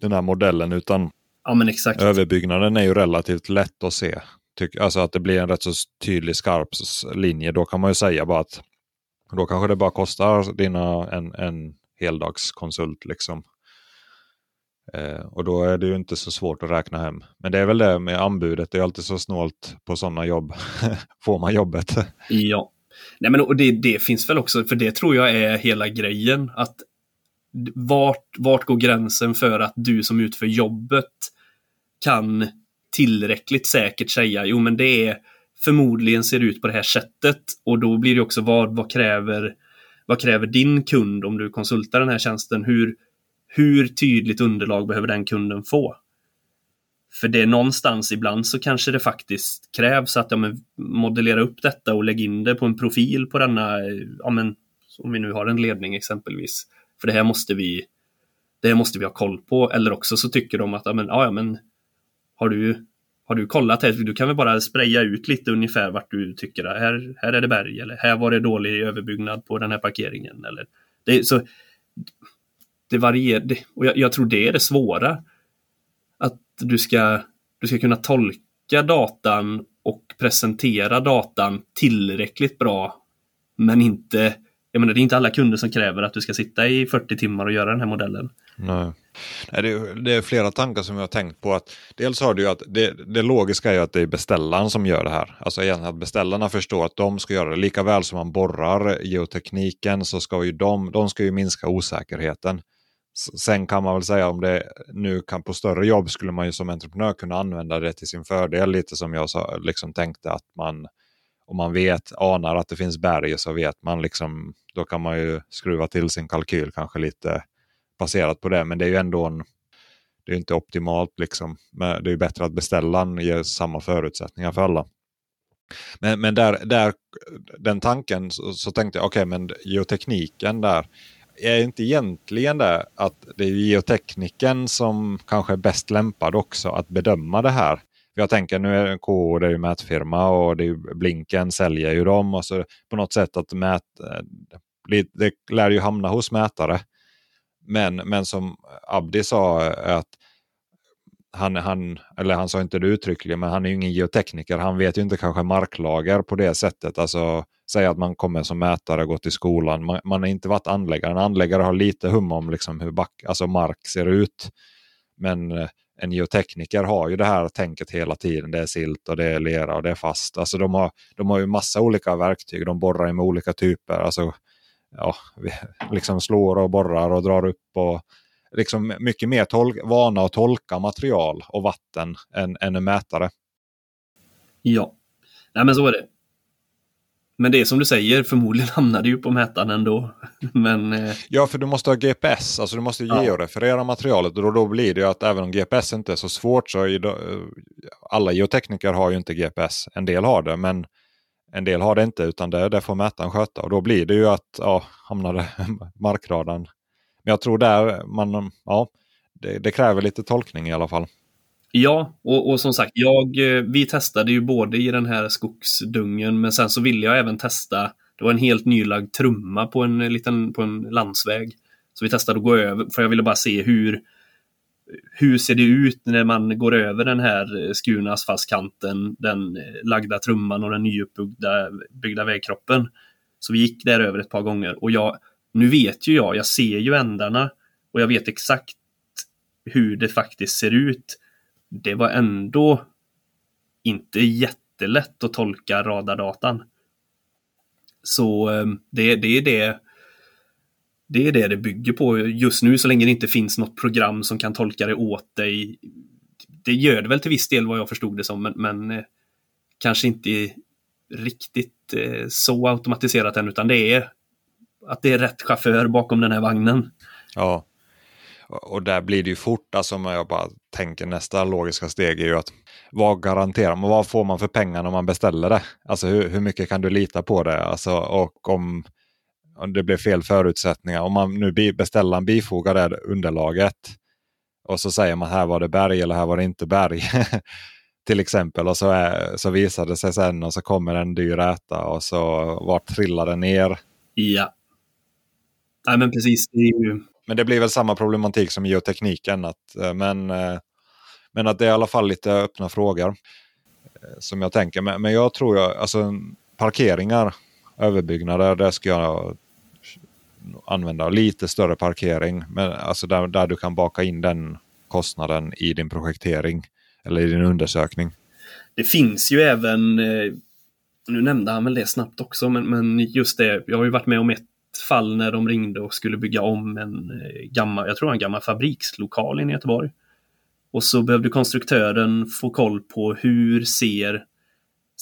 den här modellen utan Ja, men exakt. Överbyggnaden är ju relativt lätt att se. Tyck, alltså att det blir en rätt så tydlig skarp linje. Då kan man ju säga bara att då kanske det bara kostar dina en, en heldagskonsult. Liksom. Eh, och då är det ju inte så svårt att räkna hem. Men det är väl det med anbudet. Det är alltid så snålt på sådana jobb. (laughs) Får man jobbet? Ja. Nej, men och det, det finns väl också, för det tror jag är hela grejen. Att vart, vart går gränsen för att du som utför jobbet kan tillräckligt säkert säga jo men det är förmodligen ser ut på det här sättet och då blir det också vad, vad kräver vad kräver din kund om du konsultar den här tjänsten? Hur, hur tydligt underlag behöver den kunden få? För det är någonstans ibland så kanske det faktiskt krävs att ja, men, modellera upp detta och lägga in det på en profil på denna, ja, men, om vi nu har en ledning exempelvis. För det här måste vi, det här måste vi ha koll på. Eller också så tycker de att ja, men, ja, men har du, har du kollat här? Du kan väl bara spraya ut lite ungefär vart du tycker att här, här är det berg eller här var det dålig överbyggnad på den här parkeringen. Eller, det, så, det varierar och jag, jag, tror det är det svåra. Att du ska, du ska kunna tolka datan och presentera datan tillräckligt bra men inte jag menar, det är inte alla kunder som kräver att du ska sitta i 40 timmar och göra den här modellen. Nej. Nej, det, är, det är flera tankar som jag har tänkt på. att Dels har du ju att det, det logiska är ju att det är beställaren som gör det här. Alltså egentligen att beställarna förstår att de ska göra det. Lika väl som man borrar geotekniken så ska ju de, de ska ju minska osäkerheten. Sen kan man väl säga om det nu kan på större jobb skulle man ju som entreprenör kunna använda det till sin fördel. Lite som jag sa, liksom tänkte att man om man vet, anar att det finns berg så vet man liksom, då kan man ju skruva till sin kalkyl kanske lite baserat på det. Men det är ju ändå en, det är inte optimalt liksom. Men det är bättre att beställaren ger samma förutsättningar för alla. Men, men där, där, den tanken så, så tänkte jag, okej okay, men geotekniken där. Är inte egentligen det att det är geotekniken som kanske är bäst lämpad också att bedöma det här? jag tänker nu är KO det är ju mätfirma och det är Blinken säljer ju dem. Och så på något sätt att mät, det, det lär ju hamna hos mätare. Men, men som Abdi sa eh, att han, han, eller han sa inte det uttryckligen, men han är ju ingen geotekniker. Han vet ju inte kanske marklager på det sättet. Alltså, säg att man kommer som mätare och går till skolan. Man, man har inte varit anläggare. En anläggare har lite hum om liksom hur back, alltså mark ser ut. Men eh, en geotekniker har ju det här tänket hela tiden. Det är silt och det är lera och det är fast. Alltså de har, de har ju massa olika verktyg. De borrar med olika typer. Alltså, ja, liksom slår och borrar och drar upp. och liksom mycket mer tol- vana att tolka material och vatten än, än en mätare. Ja, Nej, men så är det. Men det är som du säger, förmodligen (laughs) hamnar det ju på mätaren ändå. (laughs) Men, eh... Ja, för du måste ha GPS, alltså du måste ja. georeferera materialet och då, då blir det ju att även om GPS inte är så svårt så är det, alla geotekniker har ju inte GPS. En del har det, men en del har det inte utan det, det får mätaren sköta och då blir det ju att ja, hamnar (laughs) markradarn. Men jag tror där man, ja, det, det kräver lite tolkning i alla fall. Ja, och, och, som sagt, jag, eh, vi testade ju både i den här skogsdungen, men sen så ville jag även testa, det var en helt nylagd trumma på en liten på en landsväg. Så vi testade att gå över, för jag ville bara se hur, hur ser det ut när man går över den här eh, skurna asfaltskanten, den eh, lagda trumman och den nyuppbyggda byggda vägkroppen. Så vi gick där över ett par gånger och jag, nu vet ju jag, jag ser ju ändarna och jag vet exakt hur det faktiskt ser ut det var ändå inte jättelätt att tolka radardatan. Så eh, det, det, är det, det är det det bygger på just nu så länge det inte finns något program som kan tolka det åt dig. Det gör det väl till viss del vad jag förstod det som, men, men eh, kanske inte riktigt eh, så automatiserat än, utan det är att det är rätt chaufför bakom den här vagnen. Ja, och där blir det ju fort, alltså om jag bara tänker nästa logiska steg är ju att vad garanterar man, vad får man för pengar om man beställer det? Alltså hur, hur mycket kan du lita på det? Alltså, och om, om det blir fel förutsättningar, om man nu beställaren bifogar det underlaget och så säger man här var det berg eller här var det inte berg. (laughs) till exempel och så, är, så visar det sig sen och så kommer en dyr äta och så vart trillar den ner? Ja. Nej men precis, det ju men det blir väl samma problematik som geotekniken. Att, eh, men, eh, men att det är i alla fall lite öppna frågor. Eh, som jag tänker. Men, men jag tror jag, alltså parkeringar, överbyggnader, där ska jag använda lite större parkering. Men alltså där, där du kan baka in den kostnaden i din projektering eller i din undersökning. Det finns ju även, eh, nu nämnde han väl det snabbt också, men, men just det, jag har ju varit med om ett fall när de ringde och skulle bygga om en eh, gammal, jag tror en gammal fabrikslokal i Göteborg. Och så behövde konstruktören få koll på hur ser,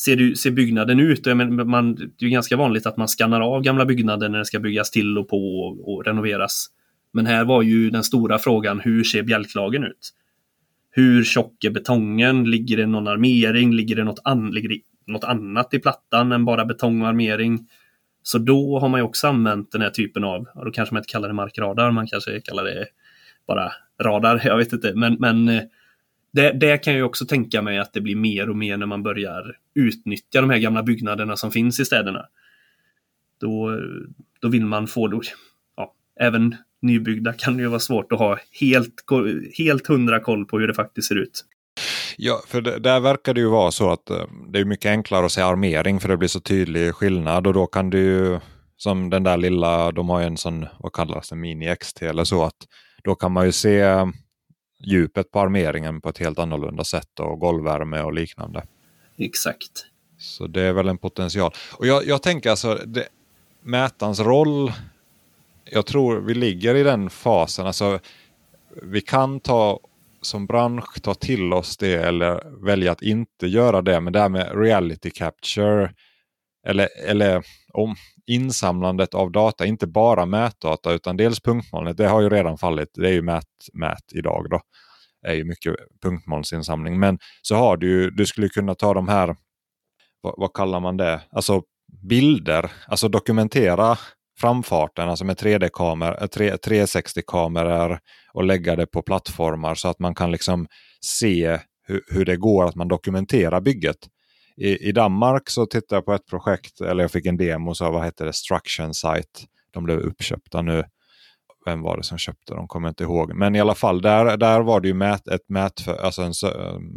ser, du, ser byggnaden ut? Men man, det är ganska vanligt att man skannar av gamla byggnader när det ska byggas till och på och, och renoveras. Men här var ju den stora frågan, hur ser bjälklagen ut? Hur tjock är betongen? Ligger det någon armering? Ligger det något, an, ligger det något annat i plattan än bara betong och armering? Så då har man ju också använt den här typen av, och då kanske man inte kallar det markradar, man kanske kallar det bara radar, (laughs) jag vet inte. Men, men eh, det, det kan jag också tänka mig att det blir mer och mer när man börjar utnyttja de här gamla byggnaderna som finns i städerna. Då, då vill man få, då, ja, även nybyggda kan det ju vara svårt att ha helt, helt hundra koll på hur det faktiskt ser ut. Ja, för det, där verkar det ju vara så att eh, det är mycket enklare att säga armering för det blir så tydlig skillnad och då kan du ju som den där lilla, de har ju en sån, vad kallas det, Mini XT eller så, att då kan man ju se djupet på armeringen på ett helt annorlunda sätt och golvvärme och liknande. Exakt. Så det är väl en potential. Och jag, jag tänker alltså, det, mätarens roll, jag tror vi ligger i den fasen, alltså vi kan ta som bransch ta till oss det eller välja att inte göra det. Men det här med reality capture eller, eller om insamlandet av data, inte bara mätdata utan dels punktmolnet, det har ju redan fallit. Det är ju mät, mät idag då. Det är ju mycket punktmolnsinsamling. Men så har du ju, du skulle kunna ta de här, vad, vad kallar man det, alltså bilder, alltså dokumentera framfarten, alltså med 3D-kameror, eh, 360-kameror och lägga det på plattformar så att man kan liksom se hur, hur det går att man dokumenterar bygget. I, I Danmark så tittade jag på ett projekt, eller jag fick en demo, så vad heter det, Struction Site. De blev uppköpta nu. Vem var det som köpte dem? Kommer inte ihåg. Men i alla fall, där, där var det ju mät, ett mätfö, alltså en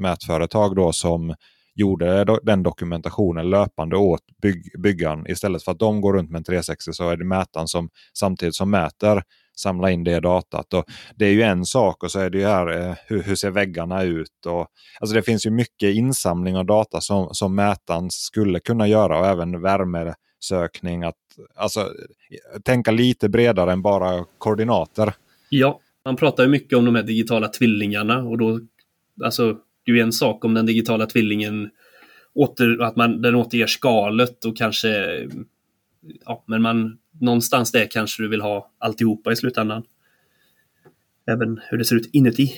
mätföretag då som gjorde den dokumentationen löpande åt bygg, byggaren. Istället för att de går runt med en 360 så är det mätaren som samtidigt som mäter samla in det datat. Och det är ju en sak och så är det ju här eh, hur, hur ser väggarna ut. Och, alltså det finns ju mycket insamling av data som, som mätaren skulle kunna göra och även värmesökning. Att, alltså, tänka lite bredare än bara koordinater. Ja, man pratar ju mycket om de här digitala tvillingarna och då, alltså, det är ju en sak om den digitala tvillingen åter, att man, den återger skalet och kanske ja, men man, någonstans där kanske du vill ha alltihopa i slutändan. Även hur det ser ut inuti.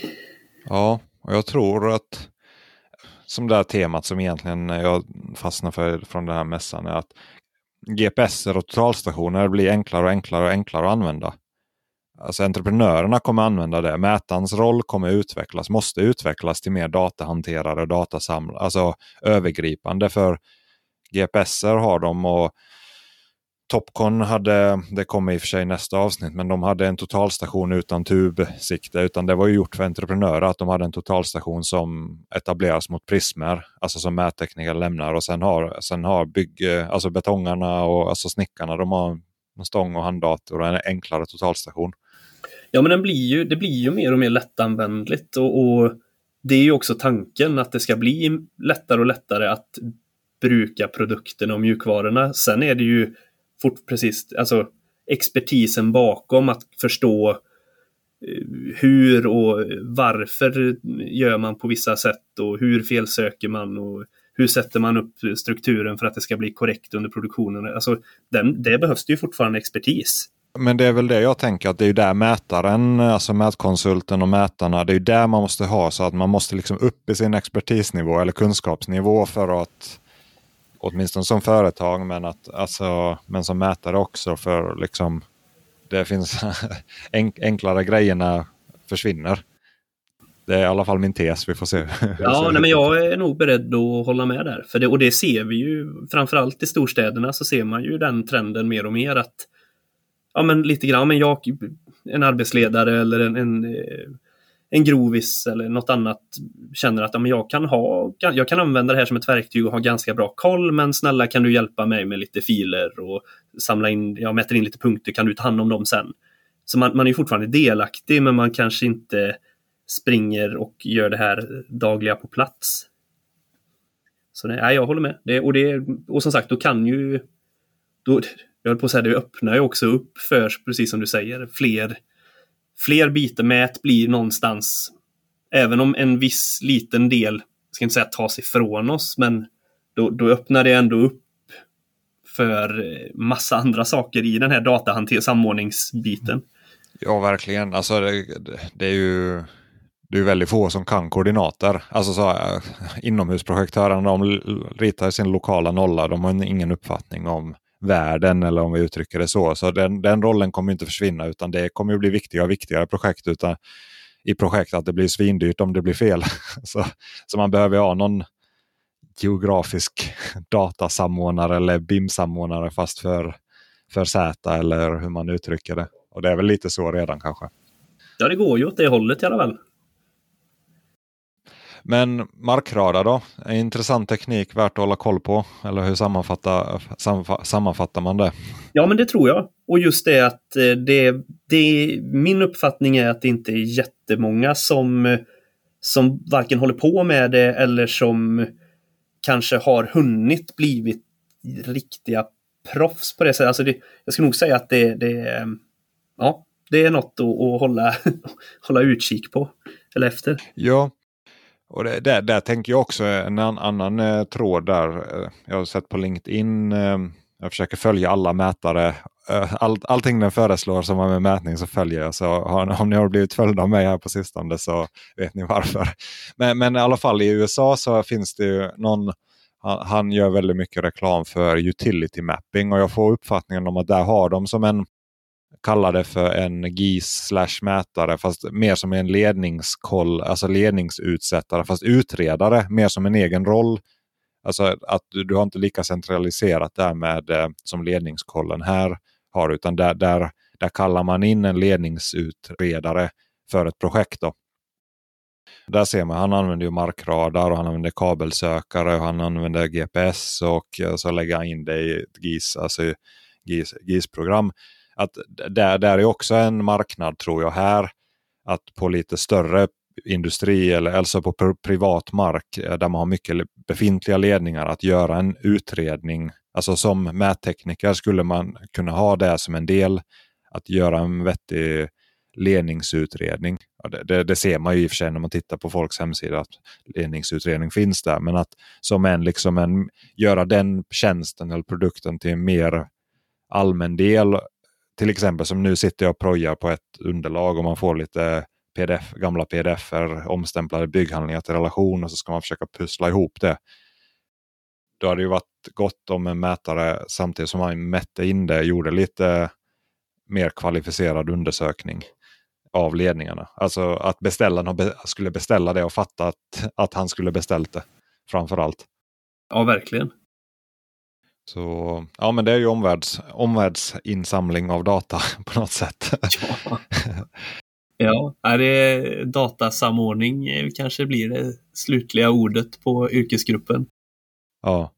Ja, och jag tror att som det här temat som egentligen jag fastnar för från den här mässan är att GPS och totalstationer blir enklare och enklare och enklare att använda. Alltså entreprenörerna kommer använda det. Mätarens roll kommer utvecklas, måste utvecklas till mer datahanterare datasamlare, alltså övergripande för GPSer har de och Topcon hade, det kommer i och för sig nästa avsnitt, men de hade en totalstation utan tubsikte. Utan det var ju gjort för entreprenörer att de hade en totalstation som etableras mot prismer. Alltså som mättekniker lämnar och sen har, sen har bygg, eh, alltså betongarna och alltså snickarna, de har en stång och handdator och en enklare totalstation. Ja, men den blir ju, det blir ju mer och mer lättanvändligt och, och det är ju också tanken att det ska bli lättare och lättare att bruka produkterna och mjukvarorna. Sen är det ju fort, precis, alltså expertisen bakom att förstå eh, hur och varför gör man på vissa sätt och hur felsöker man och hur sätter man upp strukturen för att det ska bli korrekt under produktionen. Alltså, den, det behövs det ju fortfarande expertis. Men det är väl det jag tänker att det är där mätaren, alltså mätkonsulten och mätarna, det är där man måste ha så att man måste liksom upp i sin expertisnivå eller kunskapsnivå för att åtminstone som företag, men, att, alltså, men som mätare också för liksom det finns (laughs) enklare grejerna försvinner. Det är i alla fall min tes, vi får se. (laughs) Ja, nej, men jag är nog beredd att hålla med där. För det, och det ser vi ju, framförallt i storstäderna så ser man ju den trenden mer och mer att ja, men lite grann, men jag, en arbetsledare eller en, en eh, en grovis eller något annat känner att ja, men jag, kan ha, jag kan använda det här som ett verktyg och ha ganska bra koll men snälla kan du hjälpa mig med lite filer och samla in, jag mäter in lite punkter, kan du ta hand om dem sen? Så man, man är fortfarande delaktig men man kanske inte springer och gör det här dagliga på plats. Så nej, jag håller med. Det, och, det, och som sagt, då kan ju... Då, jag höll på att säga, det öppnar ju också upp för, precis som du säger, fler fler bitar blir någonstans, även om en viss liten del, ska inte säga tas ifrån oss, men då, då öppnar det ändå upp för eh, massa andra saker i den här datahanter samordningsbiten. Ja, verkligen. Alltså det, det är ju det är väldigt få som kan koordinater. Alltså så, eh, inomhusprojektörerna de ritar sin lokala nolla. De har ingen uppfattning om världen eller om vi uttrycker det så. Så den, den rollen kommer inte försvinna utan det kommer bli viktigare och viktigare projekt utan, i projekt att det blir svindyrt om det blir fel. (laughs) så, så man behöver ha någon geografisk (laughs) datasamordnare eller BIM-samordnare fast för, för Z eller hur man uttrycker det. Och det är väl lite så redan kanske. Ja, det går ju åt det hållet i alla fall. Men markradar då? En intressant teknik värt att hålla koll på? Eller hur sammanfattar, sammanfattar man det? Ja, men det tror jag. Och just det att eh, det, det, min uppfattning är att det inte är jättemånga som, som varken håller på med det eller som kanske har hunnit blivit riktiga proffs på det sättet. Alltså det, jag skulle nog säga att det, det, ja, det är något att, att hålla, (laughs) hålla utkik på. Eller efter. Ja, och det, där, där tänker jag också en annan eh, tråd där. Eh, jag har sett på LinkedIn. Eh, jag försöker följa alla mätare. Eh, all, allting den föreslår som har med mätning så följer jag. Så har, om ni har blivit följda av mig här på sistone så vet ni varför. Men, men i alla fall i USA så finns det ju någon han, han gör väldigt mycket reklam för utility mapping och jag får uppfattningen om att där har de som en kalla det för en GIS slash mätare fast mer som en ledningskoll, alltså ledningsutsättare fast utredare mer som en egen roll. Alltså att du, du har inte lika centraliserat där med eh, som ledningskollen här har utan där, där, där kallar man in en ledningsutredare för ett projekt. Då. Där ser man, han använder ju markradar och han använder kabelsökare och han använder GPS och eh, så lägger han in det i ett GIS, alltså GIS, GIS-program. Att där, där är också en marknad tror jag här. Att på lite större industri eller alltså på privat mark eh, där man har mycket befintliga ledningar att göra en utredning. Alltså som mättekniker skulle man kunna ha det som en del. Att göra en vettig ledningsutredning. Det, det, det, ser man ju i och för sig när man tittar på folks hemsida att ledningsutredning finns där. Men att som en, liksom en göra den tjänsten eller produkten till en mer allmän del. Till exempel som nu sitter jag och projar på ett underlag och man får lite PDF, gamla pdf-er, omstämplade bygghandlingar till relation och så ska man försöka pussla ihop det. Då hade det ju varit gott om en mätare samtidigt som man mätte in det gjorde lite mer kvalificerad undersökning av ledningarna. Alltså att beställaren skulle beställa det och fatta att, att han skulle beställt det. Framför allt. Ja, verkligen. Så ja, men det är ju omvärlds, omvärldsinsamling av data (laughs) på något sätt. Ja, ja är det datasamordning eh, kanske blir det slutliga ordet på yrkesgruppen. Ja.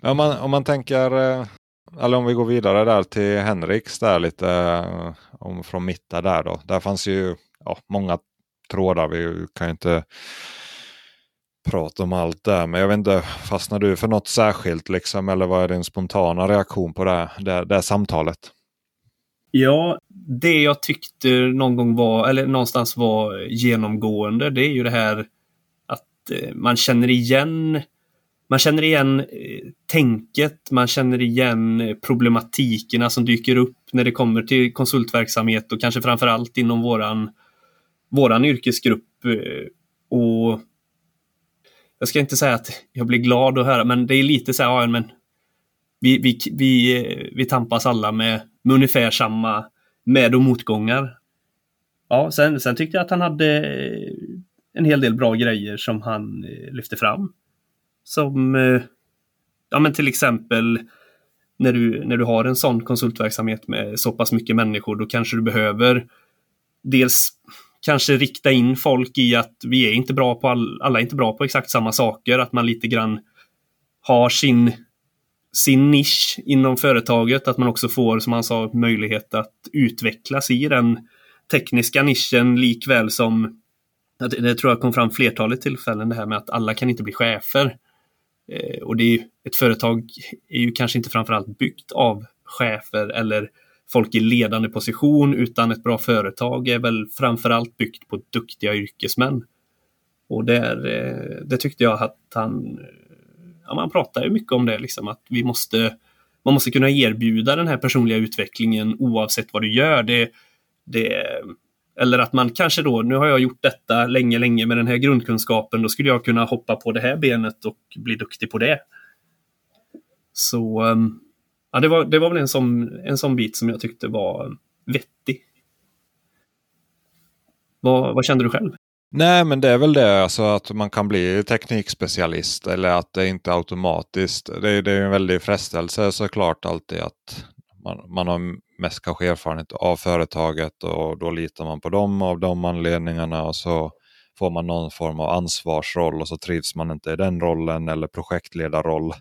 Men om man, om man tänker eh, eller om vi går vidare där till Henriks där lite eh, om från mitta där då. Där fanns ju ja, många trådar. Vi kan ju inte prata om allt där. Men jag vet inte, fastnar du för något särskilt liksom? Eller vad är din spontana reaktion på det, det, det samtalet? Ja, det jag tyckte någon gång var, eller någonstans var genomgående, det är ju det här att eh, man känner igen man känner igen eh, tänket, man känner igen eh, problematikerna som dyker upp när det kommer till konsultverksamhet och kanske framförallt inom våran, våran yrkesgrupp. Och jag ska inte säga att jag blir glad att höra, men det är lite så här, ja, men vi, vi, vi, eh, vi tampas alla med, med ungefär samma med och motgångar. Ja, sen, sen tyckte jag att han hade eh, en hel del bra grejer som han eh, lyfte fram. Som ja, men till exempel när du, när du har en sån konsultverksamhet med så pass mycket människor, då kanske du behöver dels kanske rikta in folk i att vi är inte bra på all, alla är inte bra på exakt samma saker, att man lite grann har sin, sin nisch inom företaget, att man också får, som han sa, möjlighet att utvecklas i den tekniska nischen likväl som det, det tror jag kom fram flertalet tillfällen det här med att alla kan inte bli chefer. Eh, och det är ju, ett företag är ju kanske inte framförallt byggt av chefer eller folk i ledande position utan ett bra företag är väl framförallt byggt på duktiga yrkesmän. Och där, eh, det tyckte jag att han, eh, ja, man pratar ju mycket om det liksom att vi måste, man måste kunna erbjuda den här personliga utvecklingen oavsett vad du gör. Det, det, eller att man kanske då, nu har jag gjort detta länge, länge med den här grundkunskapen, då skulle jag kunna hoppa på det här benet och bli duktig på det. Så ehm, ja, det, var, det var väl en sån, en sån bit som jag tyckte var vettig. Vad, vad kände du själv? Nej, men det är väl det alltså att man kan bli teknikspecialist eller att det inte är automatiskt. Det, det är en väldig frestelse såklart alltid att man, man har mest kanske erfarenhet av företaget och då litar man på dem av de anledningarna och så får man någon form av ansvarsroll och så trivs man inte i den rollen eller projektledarroll.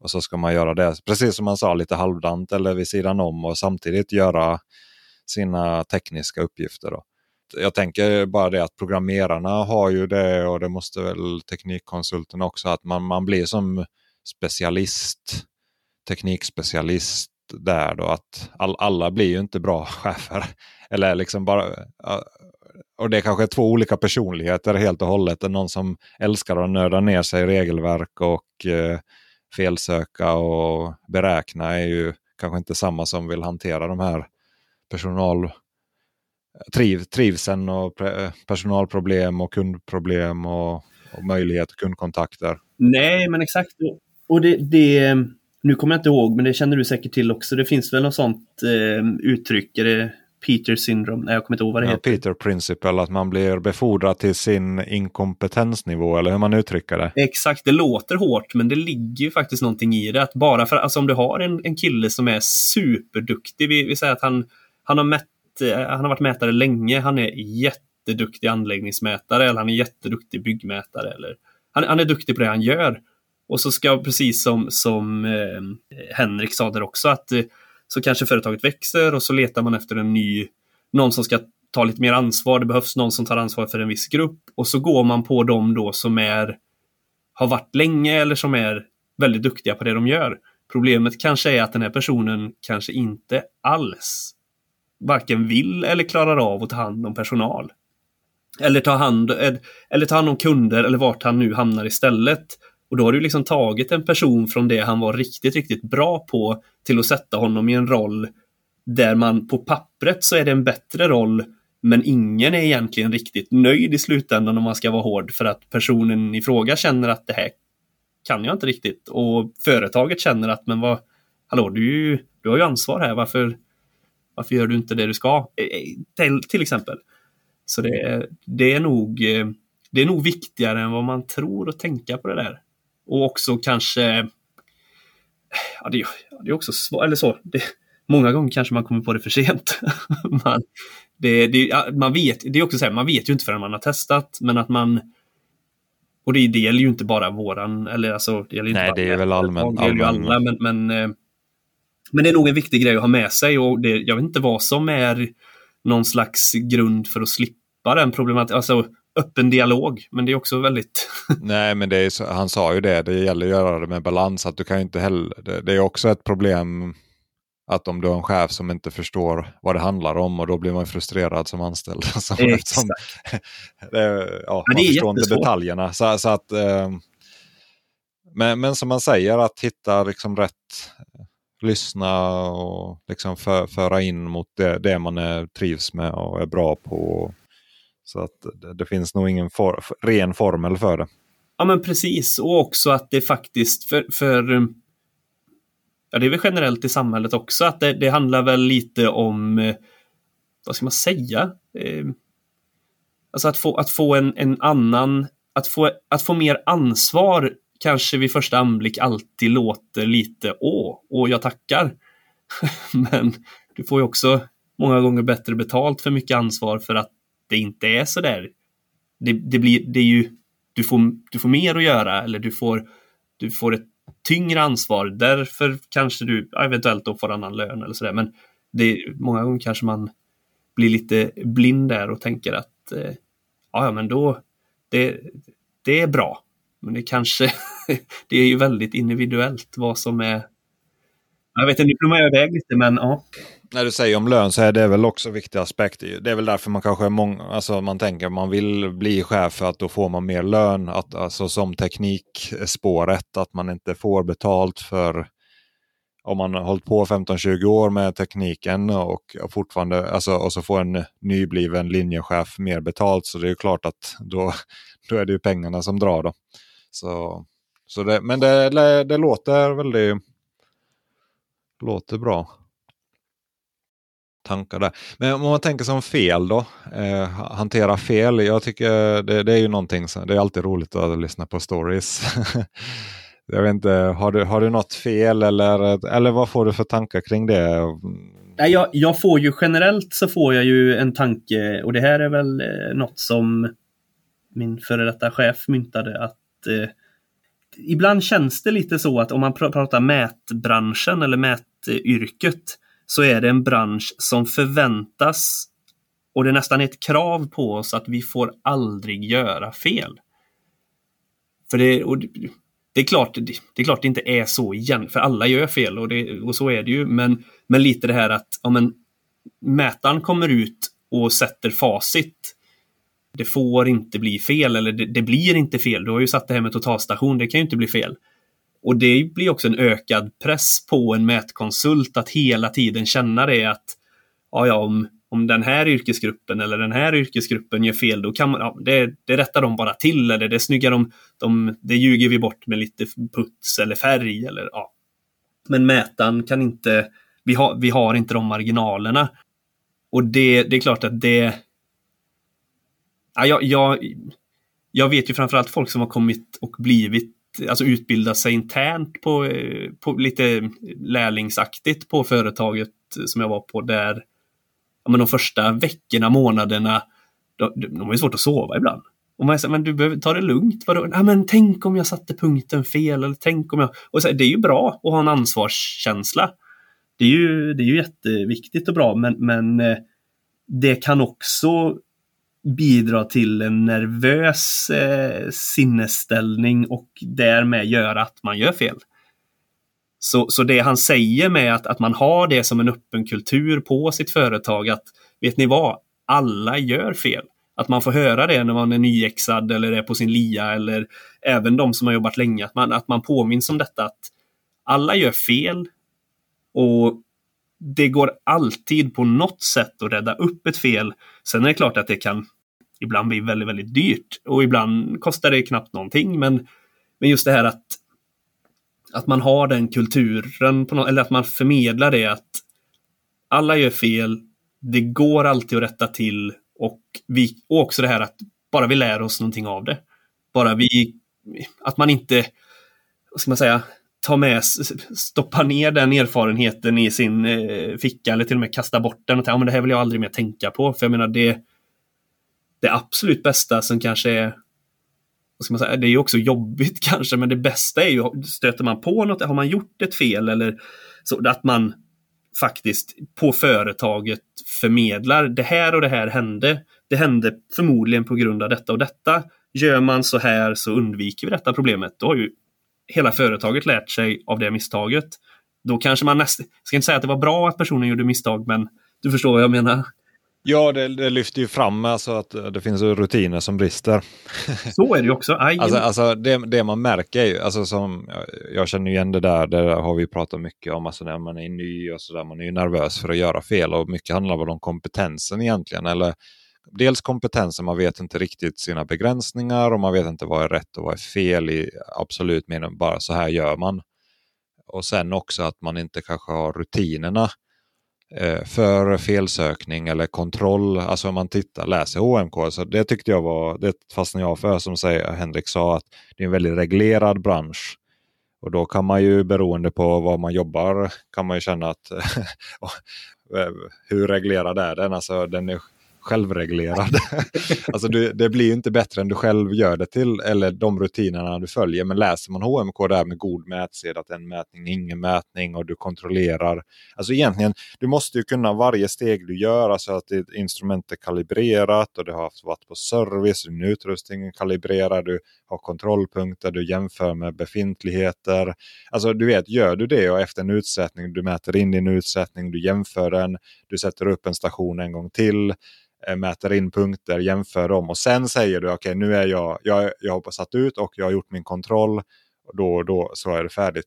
Och så ska man göra det, precis som man sa, lite halvdant eller vid sidan om och samtidigt göra sina tekniska uppgifter. Då. Jag tänker bara det att programmerarna har ju det och det måste väl teknikkonsulten också, att man, man blir som specialist, teknikspecialist där då att all, alla blir ju inte bra (laughs) chefer. Eller liksom bara, och det är kanske två olika personligheter helt och hållet. Någon som älskar att nörda ner sig i regelverk och eh, felsöka och beräkna är ju kanske inte samma som vill hantera de här personal triv, trivseln och personalproblem och kundproblem och, och möjlighet till kundkontakter. Nej, men exakt. Och det, det nu kommer jag inte ihåg, men det känner du säkert till också. Det finns väl något sånt eh, uttryck, är det Peter syndrom? Nej, jag kommer inte ihåg vad det ja, heter. Peter principle, att man blir befordrad till sin inkompetensnivå eller hur man uttrycker det. Exakt, det låter hårt men det ligger ju faktiskt någonting i det. Att bara för, alltså om du har en, en kille som är superduktig, vi, vi säger att han, han, har mätt, eh, han har varit mätare länge, han är jätteduktig anläggningsmätare eller han är jätteduktig byggmätare. Eller, han, han är duktig på det han gör. Och så ska, precis som, som eh, Henrik sa där också, att eh, så kanske företaget växer och så letar man efter en ny, någon som ska ta lite mer ansvar. Det behövs någon som tar ansvar för en viss grupp och så går man på dem då som är, har varit länge eller som är väldigt duktiga på det de gör. Problemet kanske är att den här personen kanske inte alls varken vill eller klarar av att ta hand om personal. Eller ta hand, eller ta hand om kunder eller vart han nu hamnar istället. Och då har du liksom tagit en person från det han var riktigt, riktigt bra på till att sätta honom i en roll där man på pappret så är det en bättre roll men ingen är egentligen riktigt nöjd i slutändan om man ska vara hård för att personen i fråga känner att det här kan jag inte riktigt och företaget känner att men vad Hallå, du, du har ju ansvar här, varför, varför gör du inte det du ska? Eh, eh, till, till exempel. Så det, det, är nog, eh, det är nog viktigare än vad man tror att tänka på det där. Och också kanske... Ja, det, det är också svårt, eller så. Det, många gånger kanske man kommer på det för sent. (laughs) man, det, det, man vet, det är också så här, man vet ju inte förrän man har testat, men att man... Och det, det gäller ju inte bara våran, eller alltså... Det gäller inte Nej, bara det är väl allmän... Det gäller ju alla, men, men, eh, men det är nog en viktig grej att ha med sig och det, jag vet inte vad som är någon slags grund för att slippa den problematiken. Alltså, öppen dialog. Men det är också väldigt... (laughs) Nej, men det är han sa ju det. Det gäller att göra det med balans. Att du kan inte heller, det, det, är också ett problem att om du har en chef som inte förstår vad det handlar om och då blir man frustrerad som anställd. (laughs) Så, eftersom, det, ja, man förstår inte detaljerna. Så, så att, eh, men, men som man säger, att hitta liksom rätt lyssna och liksom för, föra in mot det, det man är, trivs med och är bra på. Så att det, det finns nog ingen for, ren formel för det. Ja men precis och också att det faktiskt för, för ja, det är väl generellt i samhället också att det, det handlar väl lite om eh, vad ska man säga? Eh, alltså att få, att få en, en annan, att få, att få mer ansvar kanske vid första anblick alltid låter lite åh, åh jag tackar. (laughs) Men du får ju också många gånger bättre betalt för mycket ansvar för att det inte är så där. Det, det, blir, det är ju, du får, du får mer att göra eller du får, du får ett tyngre ansvar. Därför kanske du eventuellt då får annan lön eller sådär. Men det, många gånger kanske man blir lite blind där och tänker att eh, ja, men då det, det är bra. Men det kanske, (laughs) det är ju väldigt individuellt vad som är jag vet inte, nu kommer jag iväg lite men ja. När du säger om lön så är det väl också viktiga aspekter. Det är väl därför man kanske är många, alltså man tänker att man vill bli chef för att då får man mer lön. Att, alltså som teknikspåret, att man inte får betalt för om man har hållit på 15-20 år med tekniken och fortfarande, alltså, och så får en nybliven linjechef mer betalt så det är klart att då, (laughs) då är det ju pengarna som drar. Då. Så, så det, men det, det låter väldigt låter bra. Tankar där. Men om man tänker som fel då, eh, hantera fel. Jag tycker det, det, är ju någonting, som, det är alltid roligt att lyssna på stories. (laughs) jag vet inte, har du, har du något fel eller, eller vad får du för tankar kring det? Nej, jag, jag får ju generellt så får jag ju en tanke och det här är väl eh, något som min före detta chef myntade att eh, ibland känns det lite så att om man pr pratar mätbranschen eller mätyrket så är det en bransch som förväntas och det är nästan ett krav på oss att vi får aldrig göra fel. För det, och det, är klart, det, det är klart det inte är så igen, för alla gör fel och, det, och så är det ju. Men, men lite det här att ja, men, mätaren kommer ut och sätter facit det får inte bli fel eller det, det, blir inte fel. Du har ju satt det här med totalstation, det kan ju inte bli fel. Och det blir också en ökad press på en mätkonsult att hela tiden känna det att ja, ja, om, om den här yrkesgruppen eller den här yrkesgruppen gör fel, då kan man, ja, det, det rättar de bara till eller det snyggar de, de, det ljuger vi bort med lite puts eller färg eller ja. Men mätaren kan inte, vi har, vi har inte de marginalerna. Och det, det är klart att det... Ja, jag, jag, jag vet ju framförallt folk som har kommit och blivit, alltså utbilda sig internt på, eh, på lite lärlingsaktigt på företaget som jag var på där, ja, men de första veckorna, månaderna, de, de har ju svårt att sova ibland. Och man säger, men du behöver ta det lugnt. Vadå? Ja, men tänk om jag satte punkten fel. Eller tänk om jag... Och så, det är ju bra att ha en ansvarskänsla. Det är ju, det är ju jätteviktigt och bra, men, men eh, det kan också bidra till en nervös eh, sinnesställning och därmed göra att man gör fel. Så, så det han säger med att, att man har det som en öppen kultur på sitt företag, att vet ni vad, alla gör fel. Att man får höra det när man är nyexad eller är på sin lia eller även de som har jobbat länge, att man, att man påminns om detta att alla gör fel och det går alltid på något sätt att rädda upp ett fel. Sen är det klart att det kan ibland bli väldigt, väldigt dyrt och ibland kostar det knappt någonting. Men, men just det här att, att man har den kulturen, på något, eller att man förmedlar det att alla gör fel, det går alltid att rätta till och, vi, och också det här att bara vi lär oss någonting av det. Bara vi, att man inte, vad ska man säga, ta med, stoppa ner den erfarenheten i sin eh, ficka eller till och med kasta bort den och tänka ja, men det här vill jag aldrig mer tänka på. För jag menar, det, det absolut bästa som kanske är vad ska man säga, det är ju också jobbigt (laughs) kanske, men det bästa är ju, stöter man på något, har man gjort ett fel eller så, att man faktiskt på företaget förmedlar det här och det här hände. Det hände förmodligen på grund av detta och detta. Gör man så här så undviker vi detta problemet. Då har ju hela företaget lärt sig av det misstaget. Då kanske man nästan, ska inte säga att det var bra att personen gjorde misstag, men du förstår vad jag menar. Ja, det, det, lyfter ju fram alltså att det finns rutiner som brister. (laughs) Så är det ju också. alltså, alltså det, det, man märker är ju, alltså som, jag känner igen det där, det har vi pratat mycket om, alltså när man är ny och sådär, man är ju nervös för att göra fel och mycket handlar väl om kompetensen egentligen. Eller dels kompetensen, man vet inte riktigt sina begränsningar och man vet inte vad är rätt och vad är fel i absolut mening, bara så här gör man. Och sen också att man inte kanske har rutinerna eh, för felsökning eller kontroll. Alltså om man tittar, läser HMK, så det tyckte jag var, det fastnade jag för som säger, Henrik sa, att det är en väldigt reglerad bransch. Och då kan man ju beroende på var man jobbar kan man ju känna att (laughs) eh, hur reglerad är den? Alltså den är självreglerad. (laughs) alltså du, det blir inte bättre än du själv gör det till eller de rutinerna du följer. Men läser man HMK där med god mätsed, att en mätning är ingen mätning och du kontrollerar. Alltså egentligen, du måste ju kunna varje steg du gör, alltså att ditt instrument är kalibrerat och du har haft varit på service, din utrustning är kalibrerad, du ha kontrollpunkter, du jämför med befintligheter. Alltså du vet, gör du det och efter en utsättning, du mäter in din utsättning, du jämför den, du sätter upp en station en gång till eh, mäter in punkter, jämför dem och sen säger du okej okay, nu är jag, jag, jag har satt ut och jag har gjort min kontroll. Och då, då så är det färdigt.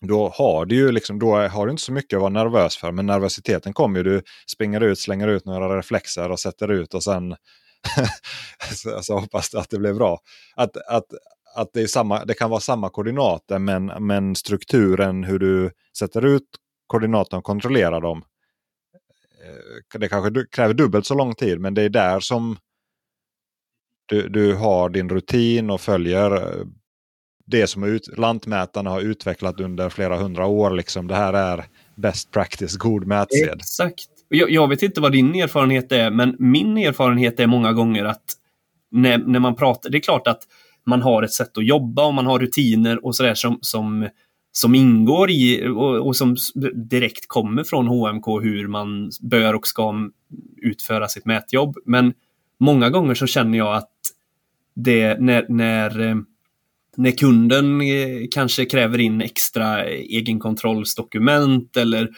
Då har du ju liksom, då har du inte så mycket att vara nervös för. Men nervositeten kommer ju. Du springer ut, slänger ut några reflexer och sätter ut och sen (laughs) så, alltså, så hoppas du att det blev bra. Att, att, att det, är samma, det kan vara samma koordinater men, men strukturen hur du sätter ut koordinaterna och kontrollerar dem eh, det kanske kräver dubbelt så lång tid men det är där som du, du har din rutin och följer eh, det som ut, lantmätarna har utvecklat under flera hundra år. Liksom. Det här är best practice, god mätsed. Exakt. Jag, jag, vet inte vad din erfarenhet är, men min erfarenhet är många gånger att när, när man pratar, det är klart att man har ett sätt att jobba och man har rutiner och sådär som, som som ingår i och, och, som direkt kommer från HMK hur man bör och ska utföra sitt mätjobb. Men många gånger så känner jag att det när, när, eh, när kunden eh, kanske kräver in extra egenkontrollsdokument eller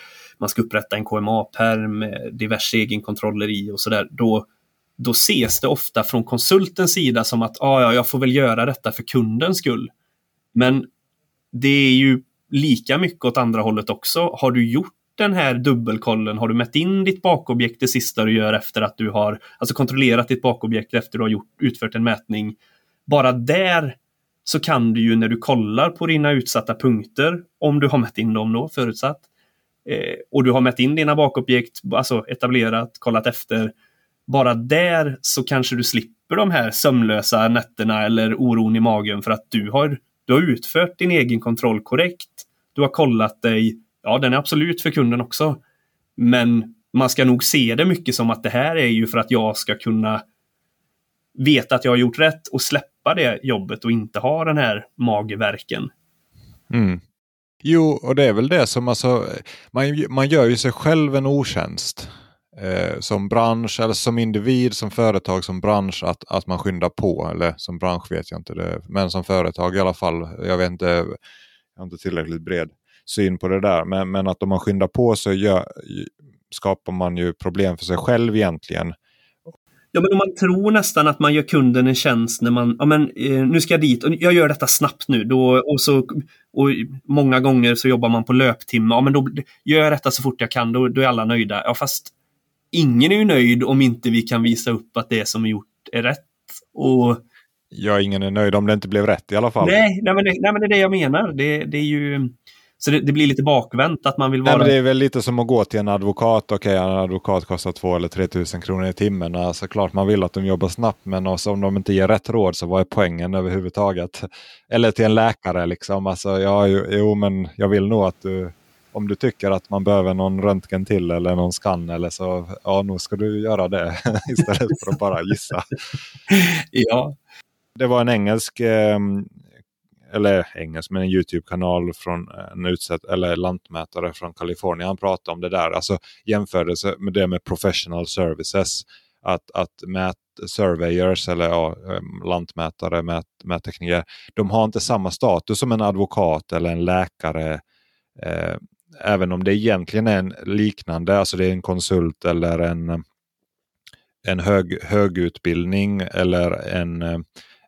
man ska upprätta en KMA-perm med diverse egenkontroller i och sådär, då, då ses det ofta från konsultens sida som att ah, ja, jag får väl göra detta för kundens skull. Men det är ju lika mycket åt andra hållet också. Har du gjort den här dubbelkollen? Har du mätt in ditt bakobjekt det sista du gör efter att du har alltså kontrollerat ditt bakobjekt efter att du har gjort, utfört en mätning? Bara där så kan du ju när du kollar på dina utsatta punkter, om du har mätt in dem då, förutsatt, eh, och du har mätt in dina bakobjekt, alltså etablerat, kollat efter, bara där så kanske du slipper de här sömnlösa nätterna eller oron i magen för att du har, du har utfört din egen kontroll korrekt. Du har kollat dig. Ja, den är absolut för kunden också. Men man ska nog se det mycket som att det här är ju för att jag ska kunna veta att jag har gjort rätt och släppa det jobbet och inte ha den här magverken. Mm. Jo, och det är väl det som alltså, man, man gör ju sig själv en otjänst eh, som bransch eller som individ, som företag, som bransch att, att man skyndar på. Eller som bransch vet jag inte, det, men som företag i alla fall. Jag vet inte, jag har inte tillräckligt bred syn på det där. Men, men att om man skyndar på så gör, skapar man ju problem för sig själv egentligen. Ja, men man tror nästan att man gör kunden en tjänst när man, ja men eh, nu ska jag dit och jag gör detta snabbt nu. Då, och, så, och många gånger så jobbar man på löptimme. Ja, men då gör jag detta så fort jag kan, då, då är alla nöjda. Ja, fast ingen är ju nöjd om inte vi kan visa upp att det som är gjort är rätt. Och... Ja, ingen är nöjd om det inte blev rätt i alla fall. Nej, nej, men, det, nej men det är det jag menar. Det, det är ju... Så det, det, blir lite bakvänt att man vill vara... Nej, det är väl lite som att gå till en advokat. Okej, okay, en advokat kostar 2 eller 3 tusen kronor i timmen. Alltså, klart man vill att de jobbar snabbt, men alltså, om de inte ger rätt råd så vad är poängen överhuvudtaget? Eller till en läkare liksom. Alltså, ja, jo, men jag vill nog att du om du tycker att man behöver någon röntgen till eller någon skann eller så, ja, nog ska du göra det (laughs) istället för att bara gissa. (laughs) ja. Det var en engelsk, ehm, eller engelsk, men en Youtube-kanal från eh, en utsatt, eller lantmätare från Kalifornien. Han pratade om det där, alltså jämförelse med det med professional services. Att, att mät, surveyors eller ja, ehm, lantmätare, mät, mättekniker, de har inte samma status som en advokat eller en läkare eh, även om det egentligen är en liknande, alltså det är en konsult eller en, en hög, högutbildning eller en, eh,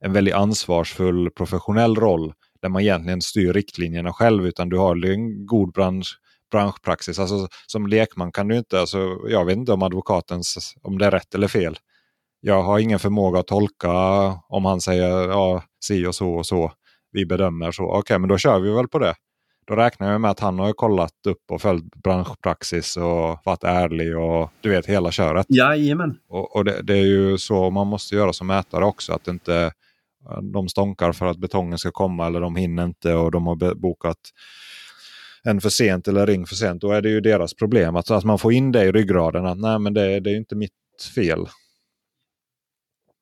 en väldigt ansvarsfull professionell roll där man egentligen styr riktlinjerna själv utan du har en god bransch, branschpraxis. Alltså, som lekman kan du inte, alltså, jag vet inte om advokatens, om det är rätt eller fel. Jag har ingen förmåga att tolka om han säger ja, si och så och så. Vi bedömer så. Okej, okay, men då kör vi väl på det då räknar jag med att han har kollat upp och följt branschpraxis och varit ärlig och du vet hela köret. Jajamän. Och, och det, det, är ju så man måste göra som mätare också. Att inte de stånkar för att betongen ska komma eller de hinner inte och de har bokat en för sent eller ring för sent. Då är det ju deras problem. Att, att man får in det i ryggraden att nej men det, det är inte mitt fel.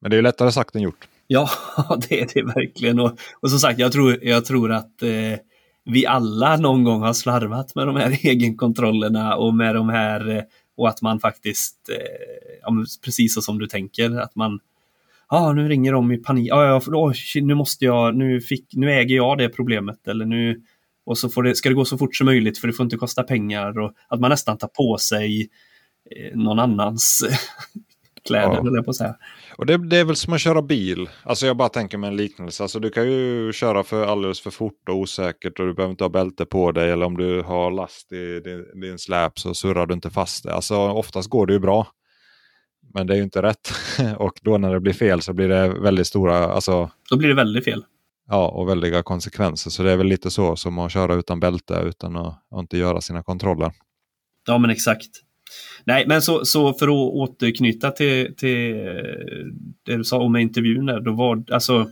Men det är lättare sagt än gjort. Ja, (laughs) det är det verkligen. Och, och som sagt, jag tror, jag tror att eh vi alla någon gång har slarvat med de här (laughs) egenkontrollerna och med de här eh, och att man faktiskt, eh, ja, precis så som du tänker, att man ah, nu ringer de i panik. Ah, ja, oh, nu måste jag, nu, fick, nu äger jag det problemet. Eller nu, och så får det, ska det gå så fort som möjligt för det får inte kosta pengar. Och att man nästan tar på sig eh, någon annans (laughs) kläder, ja. på att säga. Och det, det, är väl som att köra bil. Alltså jag bara tänker med en liknelse. Alltså du kan ju köra för alldeles för fort och osäkert och du behöver inte ha bälte på dig. Eller om du har last i din, din släp så surrar du inte fast det. Alltså oftast går det ju bra. Men det är ju inte rätt. (laughs) och då när det blir fel så blir det väldigt stora... Alltså, då blir det väldigt fel. Ja, och väldiga konsekvenser. Så det är väl lite så som att köra utan bälte utan att, att inte göra sina kontroller. Ja, men exakt. Nej, men så, så för att återknyta till, till det du sa om intervjun där, då var alltså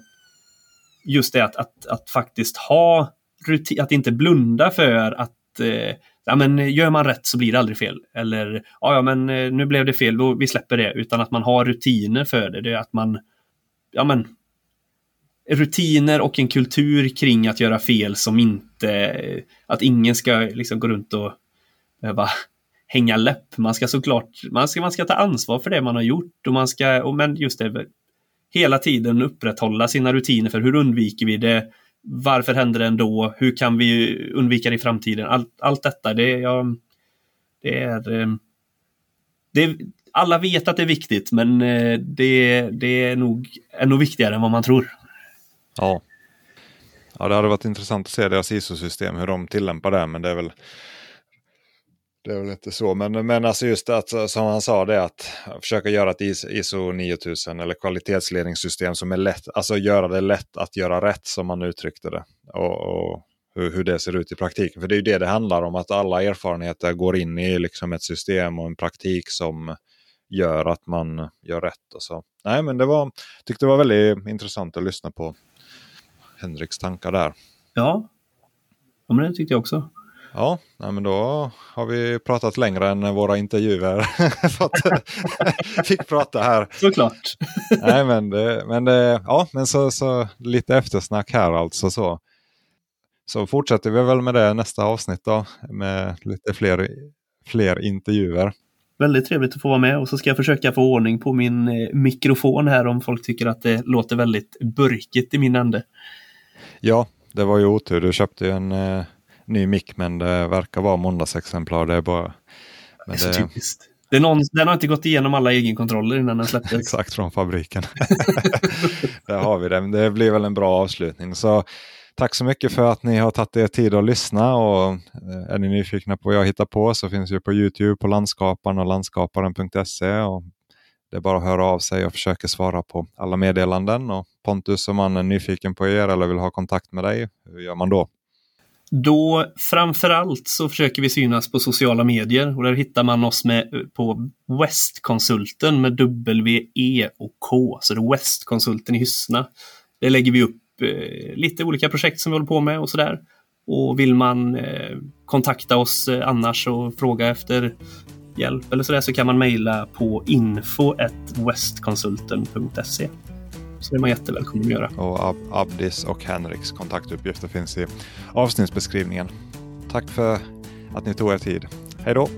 just det att, att, att faktiskt ha rutin, att inte blunda för att eh, ja, men eh, gör man rätt så blir det aldrig fel. Eller ja, ja men eh, nu blev det fel, då vi släpper det. Utan att man har rutiner för det. Det är att man, ja men rutiner och en kultur kring att göra fel som inte, att ingen ska liksom gå runt och behöva hänga läpp. Man ska såklart, man ska, man ska ta ansvar för det man har gjort och man ska, och men just det, hela tiden upprätthålla sina rutiner för hur undviker vi det? Varför händer det ändå? Hur kan vi undvika det i framtiden? Allt, allt detta, det, ja, det är... Eh, det, alla vet att det är viktigt, men eh, det, det är, nog, ännu viktigare än vad man tror. Ja. Ja, det hade varit intressant att se deras ISO-system, hur de tillämpar det, men det är väl det är väl inte så. Men, men alltså just att som han sa det att försöka göra ett ISO 9000 eller kvalitetsledningssystem som är lätt. Alltså göra det lätt att göra rätt som man uttryckte det. Och, och hur, hur, det ser ut i praktiken. För det är ju det det handlar om. Att alla erfarenheter går in i liksom ett system och en praktik som gör att man gör rätt. Och så. Nej men det var, tyckte det var väldigt intressant att lyssna på Henriks tankar där. Ja, ja men det tyckte jag också. Ja, nej, men då har vi pratat längre än våra intervjuer. (laughs) (laughs) fick prata här. Såklart. nej, men det, men det, ja, men så, så lite eftersnack här alltså. Så. så fortsätter vi väl med det nästa avsnitt då. Med lite fler, fler intervjuer. Väldigt trevligt att få vara med och så ska jag försöka få ordning på min eh, mikrofon här om folk tycker att det låter väldigt burkigt i min ände. Ja, det var ju otur. Du köpte ju en eh, ny mick men det verkar vara måndagsexemplar. Det är bara... Men det är så det... typiskt. Det någon, den har inte gått igenom alla egenkontroller innan den släpptes. Exakt från fabriken. (laughs) Där har vi det. Det blir väl en bra avslutning. Så Tack så mycket för att ni har tagit er tid att lyssna och eh, är ni nyfikna på vad jag hittar på så finns vi på Youtube på Landskaparen och landskaparen.se. Och det är bara att höra av sig och försöka svara på alla meddelanden. Och Pontus, om man är nyfiken på er eller vill ha kontakt med dig, hur gör man då? Då framförallt så försöker vi synas på sociala medier och där hittar man oss med, på Westkonsulten med W, E och K. Så det är Westkonsulten i Hyssna. Där lägger vi upp eh, lite olika projekt som vi håller på med och sådär. Och vill man eh, kontakta oss eh, annars och fråga efter hjälp eller sådär så kan man mejla på info.westkonsulten.se. Så det är man jättevälkommen att göra. Och Ab Abdis och Henriks kontaktuppgifter finns i avsnittsbeskrivningen. Tack för att ni tog er tid. Hej då!